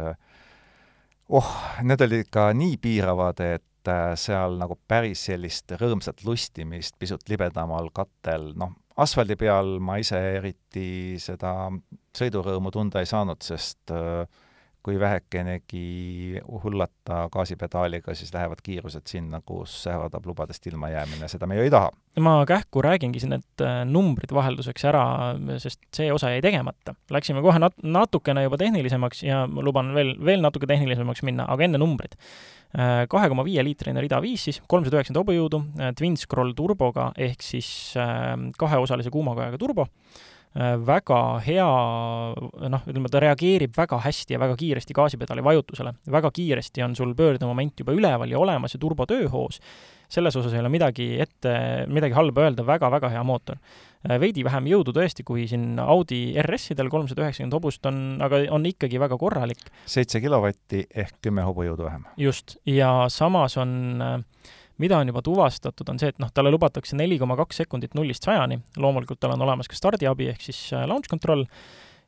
B: oh, need olid ikka nii piiravad, et äh, seal nagu päris sellist rõõmsat lustimist pisut libedamal kattel, noh, asfaldi peal ma ise eriti seda sõidurõõmu tunda ei saanud, sest äh, kui vähekenegi hullata gaasipedaaliga, siis lähevad kiirused sinna, kus ähvardab lubadest ilmajäämine, seda me ju ei taha.
A: ma kähku räägingi siin need äh, numbrid vahelduseks ära, sest see osa jäi tegemata. Läksime kohe nat-, natukene juba tehnilisemaks ja ma luban veel, veel natuke tehnilisemaks minna, aga enne numbrid. Äh, kahe koma viie liitrine rida viis siis, kolmsada üheksakümmend hobujõudu, äh, Twin Scroll turboga ehk siis kaheosalise kuumakojaga turbo väga hea, noh, ütleme, ta reageerib väga hästi ja väga kiiresti gaasipedaali vajutusele. väga kiiresti on sul pöördemoment juba üleval ja olemas ja turbo tööhoos. selles osas ei ole midagi ette, midagi halba öelda väga,, väga-väga hea mootor. Äh, veidi vähem jõudu tõesti, kui siin Audi RS-idel, kolmsada üheksakümmend hobust on, aga on ikkagi väga korralik.
B: seitse kilovatti ehk kümme hobujõudu vähem.
A: just, ja samas on äh, mida on juba tuvastatud, on see, et noh, talle lubatakse neli koma kaks sekundit nullist sajani, loomulikult tal on olemas ka stardiabi ehk siis äh, launch control,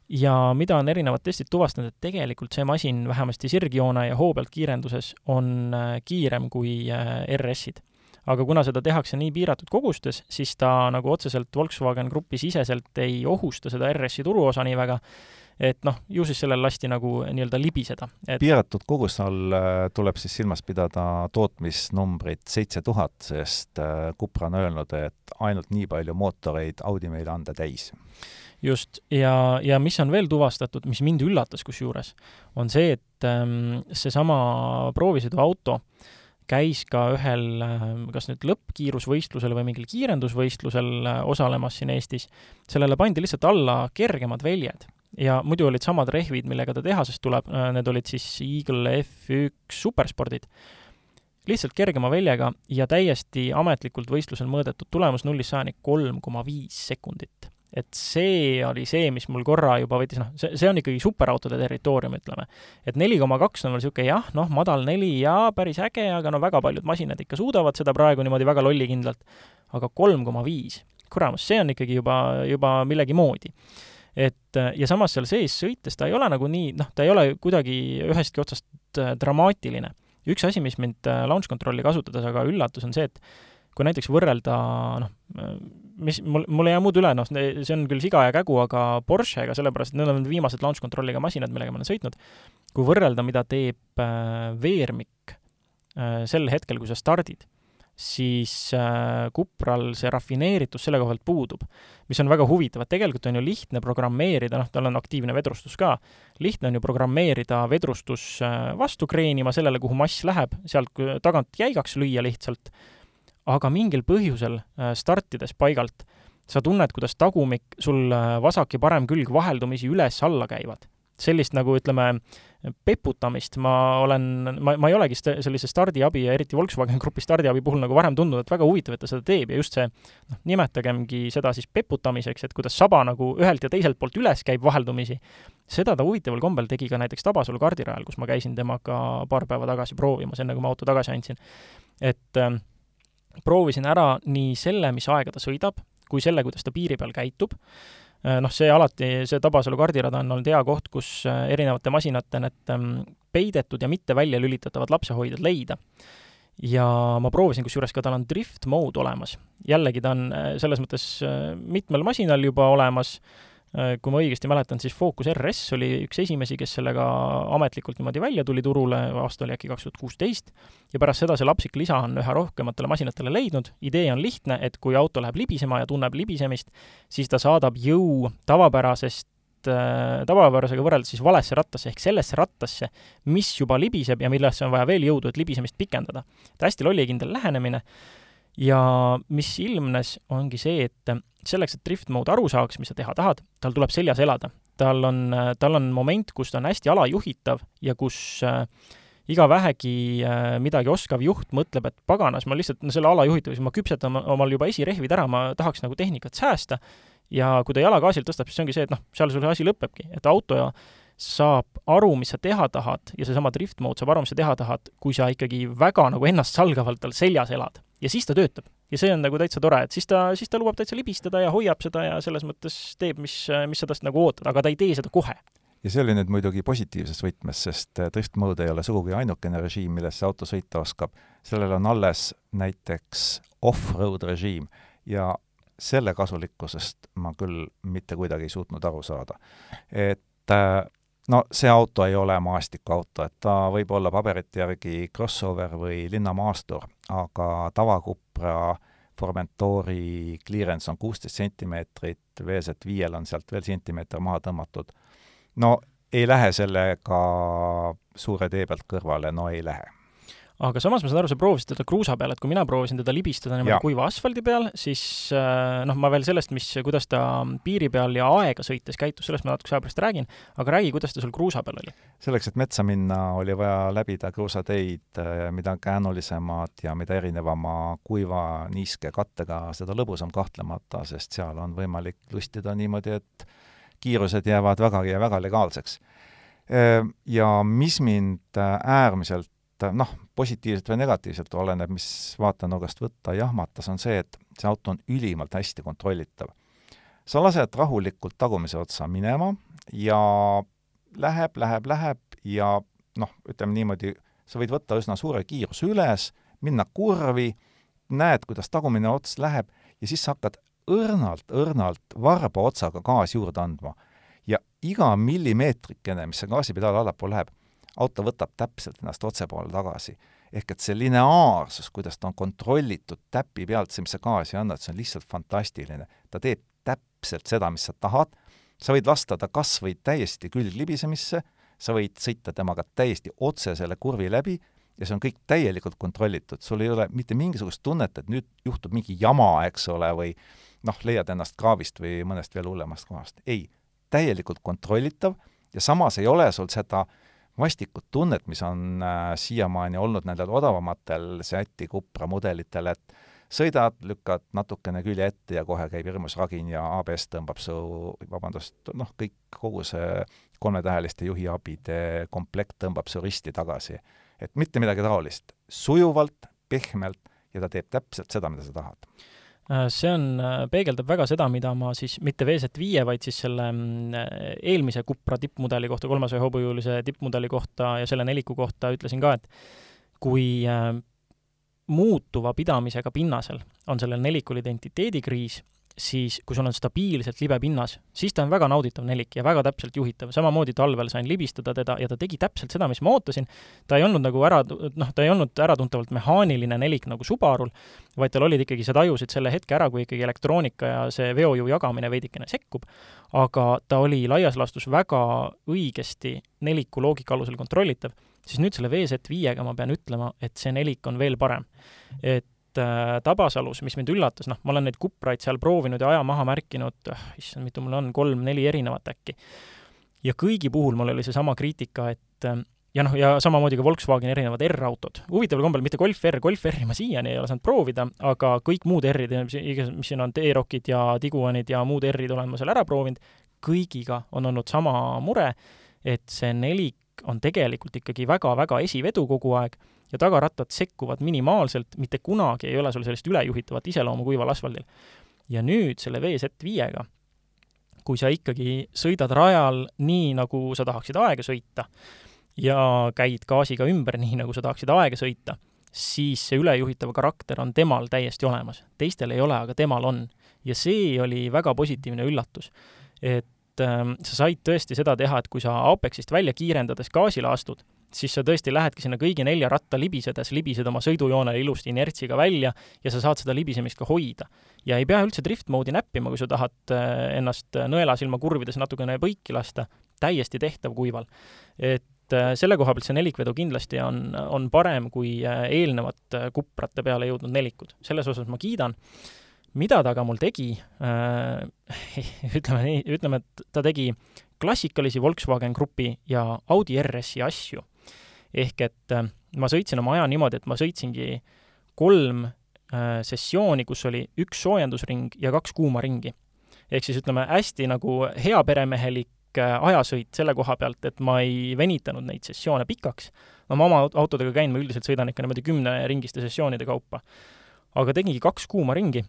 A: ja mida on erinevad testid tuvastanud, et tegelikult see masin vähemasti sirgjoone ja hoo pealt kiirenduses on äh, kiirem kui äh, RS-id. aga kuna seda tehakse nii piiratud kogustes, siis ta nagu otseselt Volkswagen Grupi siseselt ei ohusta seda RS-i turuosa nii väga, et noh, ju siis sellel lasti nagu nii-öelda libiseda
B: et.... piiratud koguse all äh, tuleb siis silmas pidada tootmisnumbrit seitse tuhat, sest äh, Cupra on öelnud, et ainult nii palju mootoreid Audi meile anda täis.
A: Just, ja, ja mis on veel tuvastatud, mis mind üllatas kusjuures, on see, et ähm, seesama proovisõiduauto käis ka ühel ähm, kas nüüd lõppkiirusvõistlusel või mingil kiirendusvõistlusel äh, osalemas siin Eestis, sellele pandi lihtsalt alla kergemad väljed ja muidu olid samad rehvid, millega ta tehasest tuleb, äh, need olid siis Eagle F1 superspordid. lihtsalt kergema väljega ja täiesti ametlikult võistlusel mõõdetud tulemus nullist sajani kolm koma viis sekundit. et see oli see, mis mul korra juba võttis, noh, see, see on ikkagi superautode territoorium, ütleme. et neli koma kaks on veel niisugune jah, noh, madal neli ja päris äge, aga no väga paljud masinad ikka suudavad seda praegu niimoodi väga lollikindlalt. aga kolm koma viis, kuramus, see on ikkagi juba, juba millegi moodi et ja samas seal sees sõites ta ei ole nagu nii, noh, ta ei ole kuidagi ühestki otsast äh, dramaatiline. üks asi, mis mind äh, launch control'i kasutades aga üllatas, on see, et kui näiteks võrrelda noh, äh, mis mul, mul ei jää muud üle, noh, see on küll siga ja kägu, aga Porschega, sellepärast et need on viimased launch control'iga masinad, millega ma olen sõitnud, kui võrrelda, mida teeb veermik sel hetkel, kui sa stardid siis äh, Cupral see rafineeritus selle koha pealt puudub. mis on väga huvitav, et tegelikult on ju lihtne programmeerida, noh, tal on aktiivne vedrustus ka, lihtne on ju programmeerida vedrustus äh, vastu kreenima sellele, kuhu mass läheb, sealt tagant jäigaks lüüa lihtsalt, aga mingil põhjusel äh, startides paigalt sa tunned, kuidas tagumik, sul äh, vasak ja parem külg vaheldumisi üles-alla käivad sellist nagu ütleme, peputamist. Ma olen, ma, ma ei olegi sellise stardiabi ja eriti Volkswagen Grupi stardiabi puhul nagu varem tundnud, et väga huvitav, et ta seda teeb. Ja just see noh, nimetagemgi seda siis peputamiseks, et kuidas saba nagu ühelt ja teiselt poolt üles käib vaheldumisi, seda ta huvitaval kombel tegi ka näiteks Tabasalu kardirajal, kus ma käisin temaga paar päeva tagasi proovimas, enne kui ma auto tagasi andsin. et äh, proovisin ära nii selle, mis aega ta sõidab, kui selle, kuidas ta piiri peal käitub noh, see alati, see Tabasalu kardirada on olnud hea koht, kus äh, erinevate masinate need ähm, peidetud ja mitte välja lülitatavad lapsehoidjad leida. ja ma proovisin, kusjuures ka tal on drift mode olemas. jällegi, ta on äh, selles mõttes mitmel masinal juba olemas, Äh, kui ma õigesti mäletan, siis Focus RS oli üks esimesi, kes sellega ametlikult niimoodi välja tuli turule, aasta oli äkki kaks tuhat kuusteist, ja pärast seda see lapsik lisa on üha rohkematele masinatele leidnud, idee on lihtne, et kui auto läheb libisema ja tunneb libisemist, siis ta saadab jõu tavapärasest äh, tavapärasega võrreldes siis valesse rattasse ehk sellesse rattasse, mis juba libiseb ja millesse on vaja veel jõudu, et libisemist pikendada. et hästi lollikindel lähenemine ja mis ilmnes, ongi see, et selleks, et drift mode aru saaks, mis sa teha tahad, tal tuleb seljas elada. tal on, tal on moment, kus ta on hästi alajuhitav ja kus äh, iga vähegi äh, midagi oskav juht mõtleb, et paganas, ma lihtsalt, no selle alajuhitavuse, ma küpsetan omal juba esirehvid ära, ma tahaks nagu tehnikat säästa, ja kui ta jala gaasilt tõstab, siis see ongi see, et noh, seal sul asi lõpebki, et auto ja saab aru, mis sa teha tahad ja seesama drift mode saab aru, mis sa teha tahad, kui sa ikkagi väga nagu ennastsalgavalt tal seljas elad. Ja siis ta töötab. ja see on nagu täitsa tore, et siis ta, siis ta lubab täitsa libistada ja hoiab seda ja selles mõttes teeb, mis, mis sa tast nagu ootad, aga ta ei tee seda kohe
B: ja see oli nüüd muidugi positiivses võtmes, sest äh, drift mode ei ole sugugi ainukene režiim, milles see auto sõita oskab. sellel on alles näiteks off-road režiim ja selle kasulikkusest ma küll mitte kuidagi ei suutnud aru saada. et äh, no see auto ei ole maastikuauto, et ta võib olla paberite järgi crossover või linnamaastur, aga tavakupra Formentori clearance on kuusteist sentimeetrit, VZ5-l on sealt veel sentimeeter maha tõmmatud. No ei lähe sellega suure tee pealt kõrvale, no ei lähe
A: aga samas ma saan aru, sa proovisid teda kruusa peal, et kui mina proovisin teda libistada niimoodi kuiva asfaldi peal, siis äh, noh, ma veel sellest, mis, kuidas ta piiri peal ja aega sõites käitus, sellest ma natuke aja pärast räägin, aga räägi, kuidas ta sul kruusa peal oli?
B: selleks, et metsa minna, oli vaja läbida kruusateid, äh, mida käänulisemad ja mida erinevama kuiva niiske kattega, seda lõbusam kahtlemata, sest seal on võimalik lustida niimoodi, et kiirused jäävad vägagi ja väga legaalseks. Ja mis mind äärmiselt noh, positiivselt või negatiivselt, oleneb, mis vaatenurgast võtta, jahmatas, on see, et see auto on ülimalt hästi kontrollitav. sa lased rahulikult tagumise otsa minema ja läheb, läheb, läheb ja noh, ütleme niimoodi, sa võid võtta üsna suure kiiruse üles, minna kurvi, näed, kuidas tagumine ots läheb ja siis sa hakkad õrnalt-õrnalt varba otsaga gaasi juurde andma. ja iga millimeetrikene, mis see gaasipedaal allapoole läheb, auto võtab täpselt ennast otsepoole tagasi. ehk et see lineaarsus, kuidas ta on kontrollitud täpi pealt, see, mis sa gaasi annad, see on lihtsalt fantastiline. ta teeb täpselt seda, mis sa tahad, sa võid lasta ta kas või täiesti külglibisemisse, sa võid sõita temaga täiesti otse selle kurvi läbi ja see on kõik täielikult kontrollitud, sul ei ole mitte mingisugust tunnet, et nüüd juhtub mingi jama, eks ole, või noh, leiad ennast kraavist või mõnest veel hullemast kohast. ei, täielikult kontrollitav ja samas ei ole sul seda vastikut tunnet, mis on äh, siiamaani olnud nendel odavamatel Seati Cupra mudelitel, et sõidad, lükkad natukene külje ette ja kohe käib hirmus ragin ja ABS tõmbab su, vabandust, noh, kõik, kogu see kolmetäheliste juhiabide komplekt tõmbab su risti tagasi. et mitte midagi taolist. sujuvalt, pehmelt ja ta teeb täpselt seda, mida sa tahad
A: see on, äh, peegeldab väga seda, mida ma siis mitte VZ5, vaid siis selle mm, eelmise Cupra tippmudeli kohta, kolmesaja hobujõulise tippmudeli kohta ja selle neliku kohta ütlesin ka, et kui äh, muutuva pidamisega pinnasel on sellel nelikul identiteedikriis, siis kui sul on stabiilselt libe pinnas, siis ta on väga nauditav nelik ja väga täpselt juhitav. samamoodi talvel sain libistada teda ja ta tegi täpselt seda, mis ma ootasin. ta ei olnud nagu ära, noh, ta ei olnud äratuntavalt mehaaniline nelik nagu Subarul, vaid tal olid ikkagi, sa tajusid selle hetke ära, kui ikkagi elektroonika ja see veojõu jagamine veidikene sekkub, aga ta oli laias laastus väga õigesti neliku loogika alusel kontrollitav, siis nüüd selle VZ5-ga ma pean ütlema, et see nelik on veel parem. et Tabasalus, mis mind üllatas, noh, ma olen neid kupraid seal proovinud ja aja maha märkinud, äh, issand, mitu mul on, kolm-neli erinevat äkki. ja kõigi puhul mul oli seesama kriitika, et äh, ja noh, ja samamoodi ka Volkswageni erinevad R-autod. huvitaval kombel mitte Golf R, Golf R-i ma siiani ei ole saanud proovida, aga kõik muud R-id, mis siin on, T-Rockid ja Tiguanid ja muud R-id olen ma seal ära proovinud, kõigiga on olnud sama mure, et see nelik on tegelikult ikkagi väga-väga esivedu kogu aeg ja tagarattad sekkuvad minimaalselt, mitte kunagi ei ole sul sellist ülejuhitavat iseloomu kuival asfaldil. ja nüüd selle VZ5-ga, kui sa ikkagi sõidad rajal nii, nagu sa tahaksid aega sõita ja käid gaasiga ümber nii, nagu sa tahaksid aega sõita, siis see ülejuhitav karakter on temal täiesti olemas. teistel ei ole, aga temal on. ja see oli väga positiivne üllatus. et ähm, sa said tõesti seda teha, et kui sa Apexist välja kiirendades gaasile astud, siis sa tõesti lähedki sinna kõigi nelja ratta libisedes, libised oma sõidujoonele ilusti inertsiga välja ja sa saad seda libisemist ka hoida. ja ei pea üldse drift mode'i näppima, kui sa tahad äh, ennast nõelasilma kurvides natukene põiki lasta, täiesti tehtav kuival. et äh, selle koha pealt see nelikvedu kindlasti on, on parem kui äh, eelnevad kuprate peale jõudnud nelikud. selles osas ma kiidan. Mida ta aga mul tegi äh,, ütleme nii, ütleme, et ta tegi klassikalisi Volkswagen Grupi ja Audi RS-i asju ehk et äh, ma sõitsin oma aja niimoodi, et ma sõitsingi kolm äh, sessiooni, kus oli üks soojendusring ja kaks kuuma ringi. ehk siis ütleme, hästi nagu heaperemehelik ajasõit selle koha pealt, et ma ei venitanud neid sessioone pikaks. no ma oma autodega käin, ma üldiselt sõidan ikka niimoodi kümneringiste sessioonide kaupa. aga tegingi kaks kuuma ringi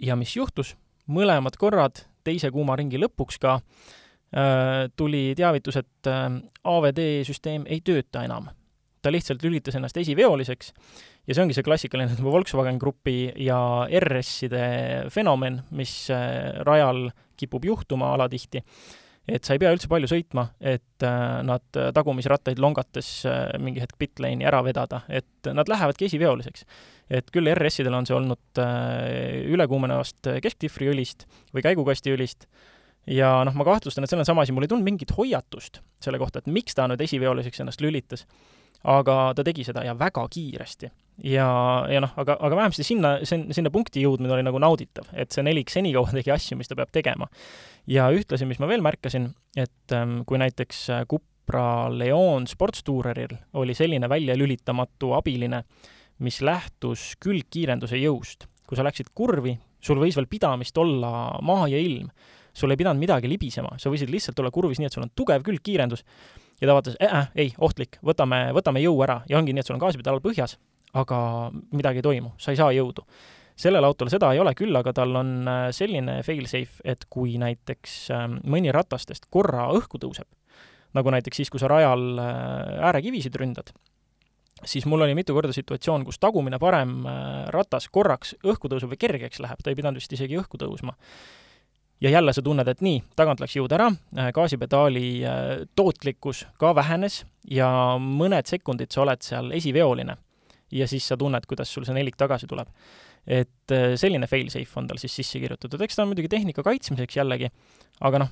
A: ja mis juhtus, mõlemad korrad teise kuuma ringi lõpuks ka äh, tuli teavitus, et äh, AVD süsteem ei tööta enam. ta lihtsalt lülitas ennast esiveoliseks ja see ongi see klassikaline Volkswagen Grupi ja RS-ide fenomen, mis äh, rajal kipub juhtuma alatihti et sa ei pea üldse palju sõitma, et nad tagumisrattaid longates mingi hetk pitlane'i ära vedada, et nad lähevadki esiveoliseks. Et küll RS-idel on see olnud ülekuumenevast kesktihvriõlist või käigukastiõlist, ja noh, ma kahtlustan, et seal on sama asi, mul ei tulnud mingit hoiatust selle kohta, et miks ta nüüd esiveoliseks ennast lülitas. aga ta tegi seda ja väga kiiresti ja, ja noh, aga, aga vähemasti sinna, sinna punkti jõudmine oli nagu nauditav, et see nelik senikaua tegi asju, mis ta peab tegema. ja ühtlasi, mis ma veel märkasin, et ähm, kui näiteks äh, Cupra Leon Sportstoureril oli selline väljalülitamatu abiline, mis lähtus külgkiirenduse jõust. kui sa läksid kurvi, sul võis veel pidamist olla maa ja ilm, sul ei pidanud midagi libisema, sa võisid lihtsalt olla kurvis nii, et sul on tugev külgkiirendus ja ta vaatas äh,, äh, ei, ohtlik, võtame, võtame jõu ära. Ja ongi nii, et sul on gaasipedaal põhjas aga midagi ei toimu, sa ei saa jõudu. sellel autol seda ei ole, küll aga tal on äh, selline fail-safe, et kui näiteks ähm, mõni ratastest korra õhku tõuseb, nagu näiteks siis, kui sa rajal äh, äärekivisid ründad, siis mul oli mitu korda situatsioon, kus tagumine parem äh, ratas korraks õhku tõuseb või kergeks läheb, ta ei pidanud vist isegi õhku tõusma. ja jälle sa tunned, et nii, tagant läks jõud ära, gaasipedaali tootlikkus ka vähenes ja mõned sekundid sa oled seal esiveoline ja siis sa tunned, kuidas sul see nelik tagasi tuleb. Et äh, selline fail-safe on tal siis sisse kirjutatud, eks ta on muidugi tehnika kaitsmiseks jällegi, aga noh,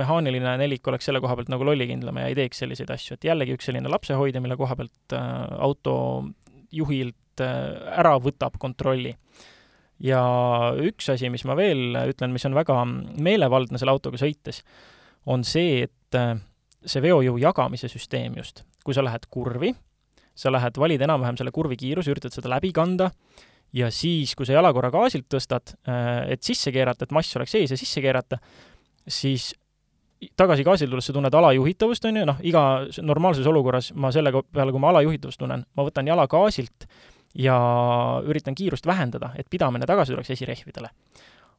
A: mehaaniline nelik oleks selle koha pealt nagu lollikindlam ja ei teeks selliseid asju, et jällegi üks selline lapsehoidja, mille koha pealt äh, autojuhilt äh, ära võtab kontrolli. Ja üks asi, mis ma veel ütlen, mis on väga meelevaldne selle autoga sõites, on see, et see veojõu jagamise süsteem just, kui sa lähed kurvi, sa lähed, valid enam-vähem selle kurvi kiiruse, üritad seda läbi kanda ja siis, kui sa jalakorra gaasilt tõstad, äh, et sisse keerata, et mass oleks ees ja sisse keerata, siis tagasi gaasile tulles sa tunned alajuhitavust, on ju, noh, iga normaalses olukorras ma selle peale, kui ma alajuhitavust tunnen, ma võtan jala gaasilt ja üritan kiirust vähendada, et pidamine tagasi tuleks esirehvidele.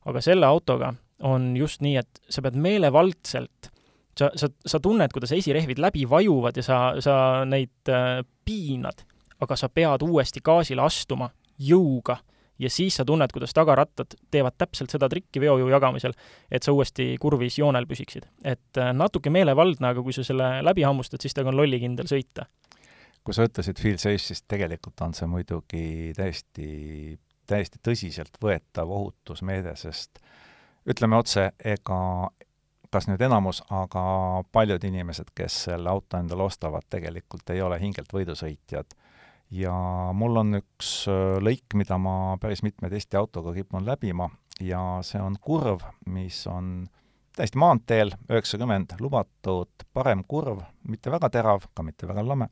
A: aga selle autoga on just nii, et sa pead meelevaldselt sa, sa, sa tunned, kuidas esirehvid läbi vajuvad ja sa, sa neid äh, piinad, aga sa pead uuesti gaasile astuma jõuga ja siis sa tunned, kuidas tagarattad teevad täpselt seda trikki veojõu jagamisel, et sa uuesti kurvis joonel püsiksid. et äh, natuke meelevaldne, aga kui sa selle läbi hammustad, siis temaga on lollikindel sõita.
B: kui sa ütlesid feel safe, siis tegelikult on see muidugi täiesti, täiesti tõsiseltvõetav ohutusmeede, sest ütleme otse, ega kas nüüd enamus, aga paljud inimesed, kes selle auto endale ostavad, tegelikult ei ole hingelt võidusõitjad. Ja mul on üks äh, lõik, mida ma päris mitme testi autoga kipun läbima. Ja see on kurv, mis on täiesti maanteel, üheksakümmend lubatud parem kurv, mitte väga terav, ka mitte väga lame,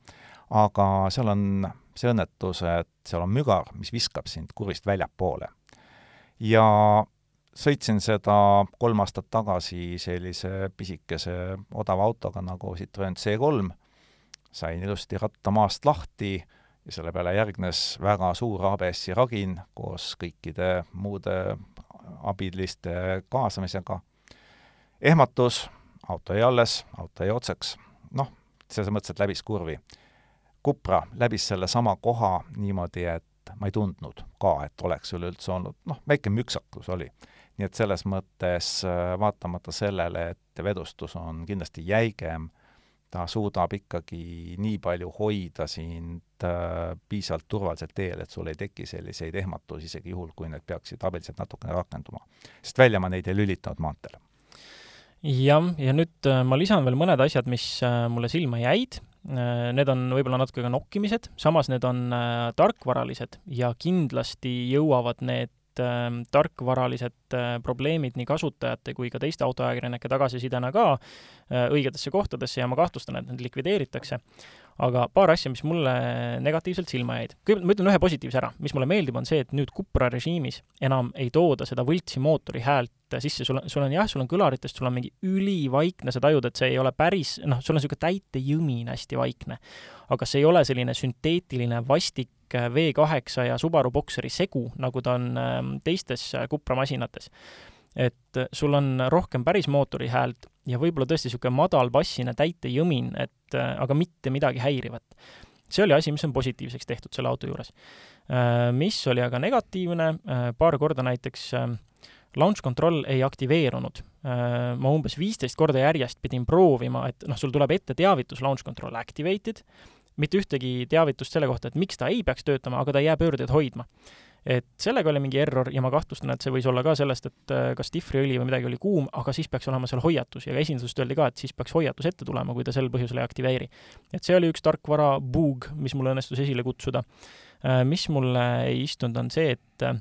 B: aga seal on see õnnetus, et seal on mügar, mis viskab sind kurvist väljapoole. ja sõitsin seda kolm aastat tagasi sellise pisikese odava autoga nagu Citroen C3, sain ilusti ratta maast lahti ja selle peale järgnes väga suur ABS-i ragin koos kõikide muude abiliste kaasamisega. ehmatus, auto jäi alles, auto jäi otseks, noh, selles mõttes, et läbis kurvi. Cupra läbis sellesama koha niimoodi, et ma ei tundnud ka, et oleks üleüldse olnud, noh, väike müksakus oli nii et selles mõttes äh, vaatamata sellele, et vedustus on kindlasti jäigem, ta suudab ikkagi nii palju hoida sind äh, piisavalt turvaliselt teel, et sul ei teki selliseid ehmatusi, isegi juhul, kui need peaksid abiliselt natukene rakenduma. sest välja ma neid ei lülitanud maanteel.
A: jah, ja nüüd äh, ma lisan veel mõned asjad, mis mulle silma jäid, Need on võib-olla natuke ka nokkimised, samas need on tarkvaralised ja kindlasti jõuavad need äh, tarkvaralised äh, probleemid nii kasutajate kui ka teiste autoajakirjanike tagasisidena ka äh, õigetesse kohtadesse ja ma kahtlustan, et need likvideeritakse. aga paar asja, mis mulle negatiivselt silma jäid. kõigepealt ma ütlen ühe positiivse ära, mis mulle meeldib, on see, et nüüd Cupra režiimis enam ei tooda seda võltsi mootori häält sisse, sul on, sul on jah, sul on kõlaritest, sul on mingi ülivaikne, sa tajud, et see ei ole päris, noh, sul on niisugune täitejõmin hästi vaikne. aga see ei ole selline sünteetiline vastik V8 ja Subaru Boxeri segu, nagu ta on ähm, teistes Cupra masinates et sul on rohkem päris mootori häält ja võib-olla tõesti niisugune madal bassine täitejõmin, et aga mitte midagi häirivat. see oli asi, mis on positiivseks tehtud selle auto juures. Mis oli aga negatiivne, paar korda näiteks launch control ei aktiveerunud. ma umbes viisteist korda järjest pidin proovima, et noh, sul tuleb ette teavitus launch control activated, mitte ühtegi teavitust selle kohta, et miks ta ei peaks töötama, aga ta ei jää pöördeid hoidma et sellega oli mingi error ja ma kahtlustan, et see võis olla ka sellest, et äh, kas dihvriõli või midagi oli kuum, aga siis peaks olema seal hoiatus ja ka esindusest öeldi ka, et siis peaks hoiatus ette tulema, kui ta sel põhjusel ei aktiveeri. et see oli üks tarkvara bug, mis mul õnnestus esile kutsuda. Äh, mis mulle ei istunud, on see, et äh,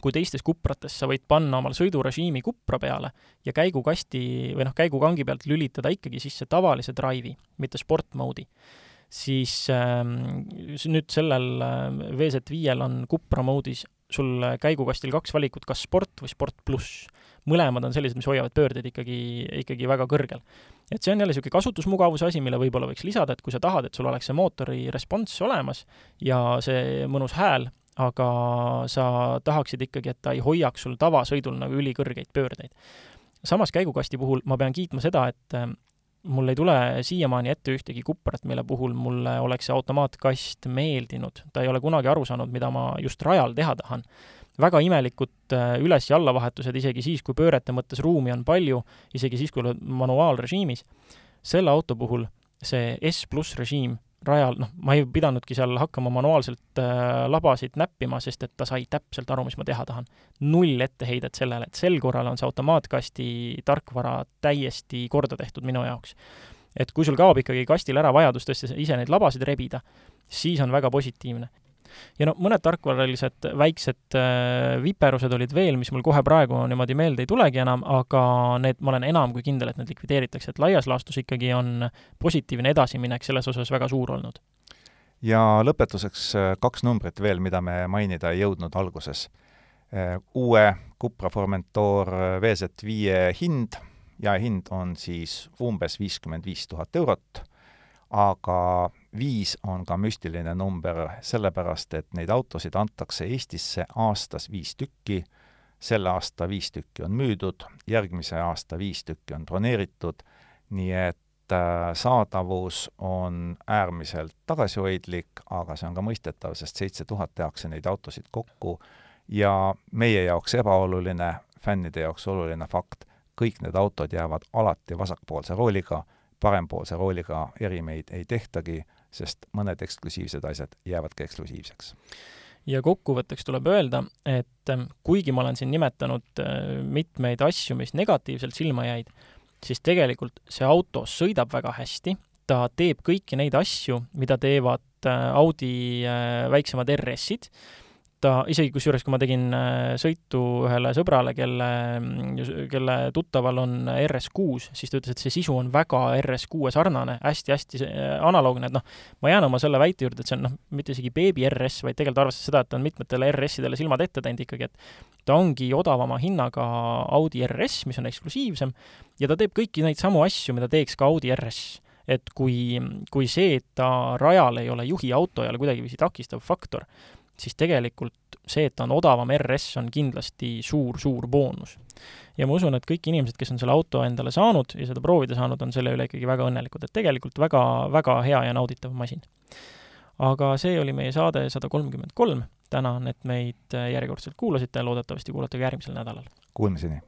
A: kui teistes kuprates sa võid panna omal sõidurežiimi kupra peale ja käigukasti või noh, käigukangi pealt lülitada ikkagi sisse tavalise drive'i, mitte sport mode'i siis äh, nüüd sellel äh, VZ5-l on Cupra moodis sul käigukastil kaks valikut, kas sport või sport pluss. mõlemad on sellised, mis hoiavad pöördeid ikkagi, ikkagi väga kõrgel. et see on jälle niisugune kasutusmugavuse asi, mille võib-olla võiks lisada, et kui sa tahad, et sul oleks see mootori responss olemas ja see mõnus hääl, aga sa tahaksid ikkagi, et ta ei hoiaks sul tavasõidul nagu ülikõrgeid pöördeid. samas käigukasti puhul ma pean kiitma seda, et mul ei tule siiamaani ette ühtegi kuprat, mille puhul mulle oleks see automaatkast meeldinud. ta ei ole kunagi aru saanud, mida ma just rajal teha tahan. väga imelikud äh, üles- ja allavahetused, isegi siis, kui pöörete mõttes ruumi on palju, isegi siis, kui oled manuaalrežiimis. selle auto puhul see S pluss režiim rajal, noh, ma ei pidanudki seal hakkama manuaalselt äh, labasid näppima, sest et ta sai täpselt aru, mis ma teha tahan. null etteheidet sellele, et sel korral on see automaatkasti tarkvara täiesti korda tehtud minu jaoks. et kui sul kaob ikkagi kastil ära vajadus tõesti ise neid labasid rebida, siis on väga positiivne ja no mõned tarkvaralised väiksed äh, viperused olid veel, mis mul kohe praegu niimoodi meelde ei tulegi enam, aga need, ma olen enam kui kindel, et need likvideeritakse, et laias laastus ikkagi on positiivne edasiminek selles osas väga suur olnud.
B: ja lõpetuseks äh, kaks numbrit veel, mida me mainida ei jõudnud alguses. Äh, uue Cupra Formentor äh, VZ5 hind, jaehind on siis umbes viiskümmend viis tuhat eurot, aga viis on ka müstiline number sellepärast, et neid autosid antakse Eestisse aastas viis tükki, selle aasta viis tükki on müüdud, järgmise aasta viis tükki on broneeritud, nii et äh, saadavus on äärmiselt tagasihoidlik, aga see on ka mõistetav, sest seitse tuhat tehakse neid autosid kokku. Ja meie jaoks ebaoluline, fännide jaoks oluline fakt, kõik need autod jäävad alati vasakpoolse rooliga, parempoolse rooliga erimeid ei tehtagi sest mõned eksklusiivsed asjad jäävadki eksklusiivseks.
A: ja kokkuvõtteks tuleb öelda, et ähm, kuigi ma olen siin nimetanud äh, mitmeid asju, mis negatiivselt silma jäid, siis tegelikult see auto sõidab väga hästi, ta teeb kõiki neid asju, mida teevad äh, Audi äh, väiksemad RS-id, ta, isegi kusjuures, kui ma tegin äh, sõitu ühele sõbrale, kelle, kelle tuttaval on RS6, siis ta ütles, et see sisu on väga RS6 sarnane hästi,, hästi-hästi äh, analoogne, et noh, ma jään oma selle väite juurde, et see on noh, mitte isegi beebi RS, vaid tegelikult arvestades seda, et ta on mitmetele RS-idele silmad ette teinud ikkagi, et ta ongi odavama hinnaga Audi RS, mis on eksklusiivsem, ja ta teeb kõiki neid samu asju, mida teeks ka Audi RS et kui, kui see, et ta rajal ei ole juhi auto, ei ole kuidagiviisi takistav faktor, siis tegelikult see, et ta on odavam RS, on kindlasti suur-suur boonus. ja ma usun, et kõik inimesed, kes on selle auto endale saanud ja seda proovida saanud, on selle üle ikkagi väga õnnelikud, et tegelikult väga, väga hea ja nauditav masin. aga see oli meie saade sada kolmkümmend kolm, tänan, et meid järjekordselt kuulasite loodetavasti kuulate ka järgmisel nädalal.
B: Kuulmiseni!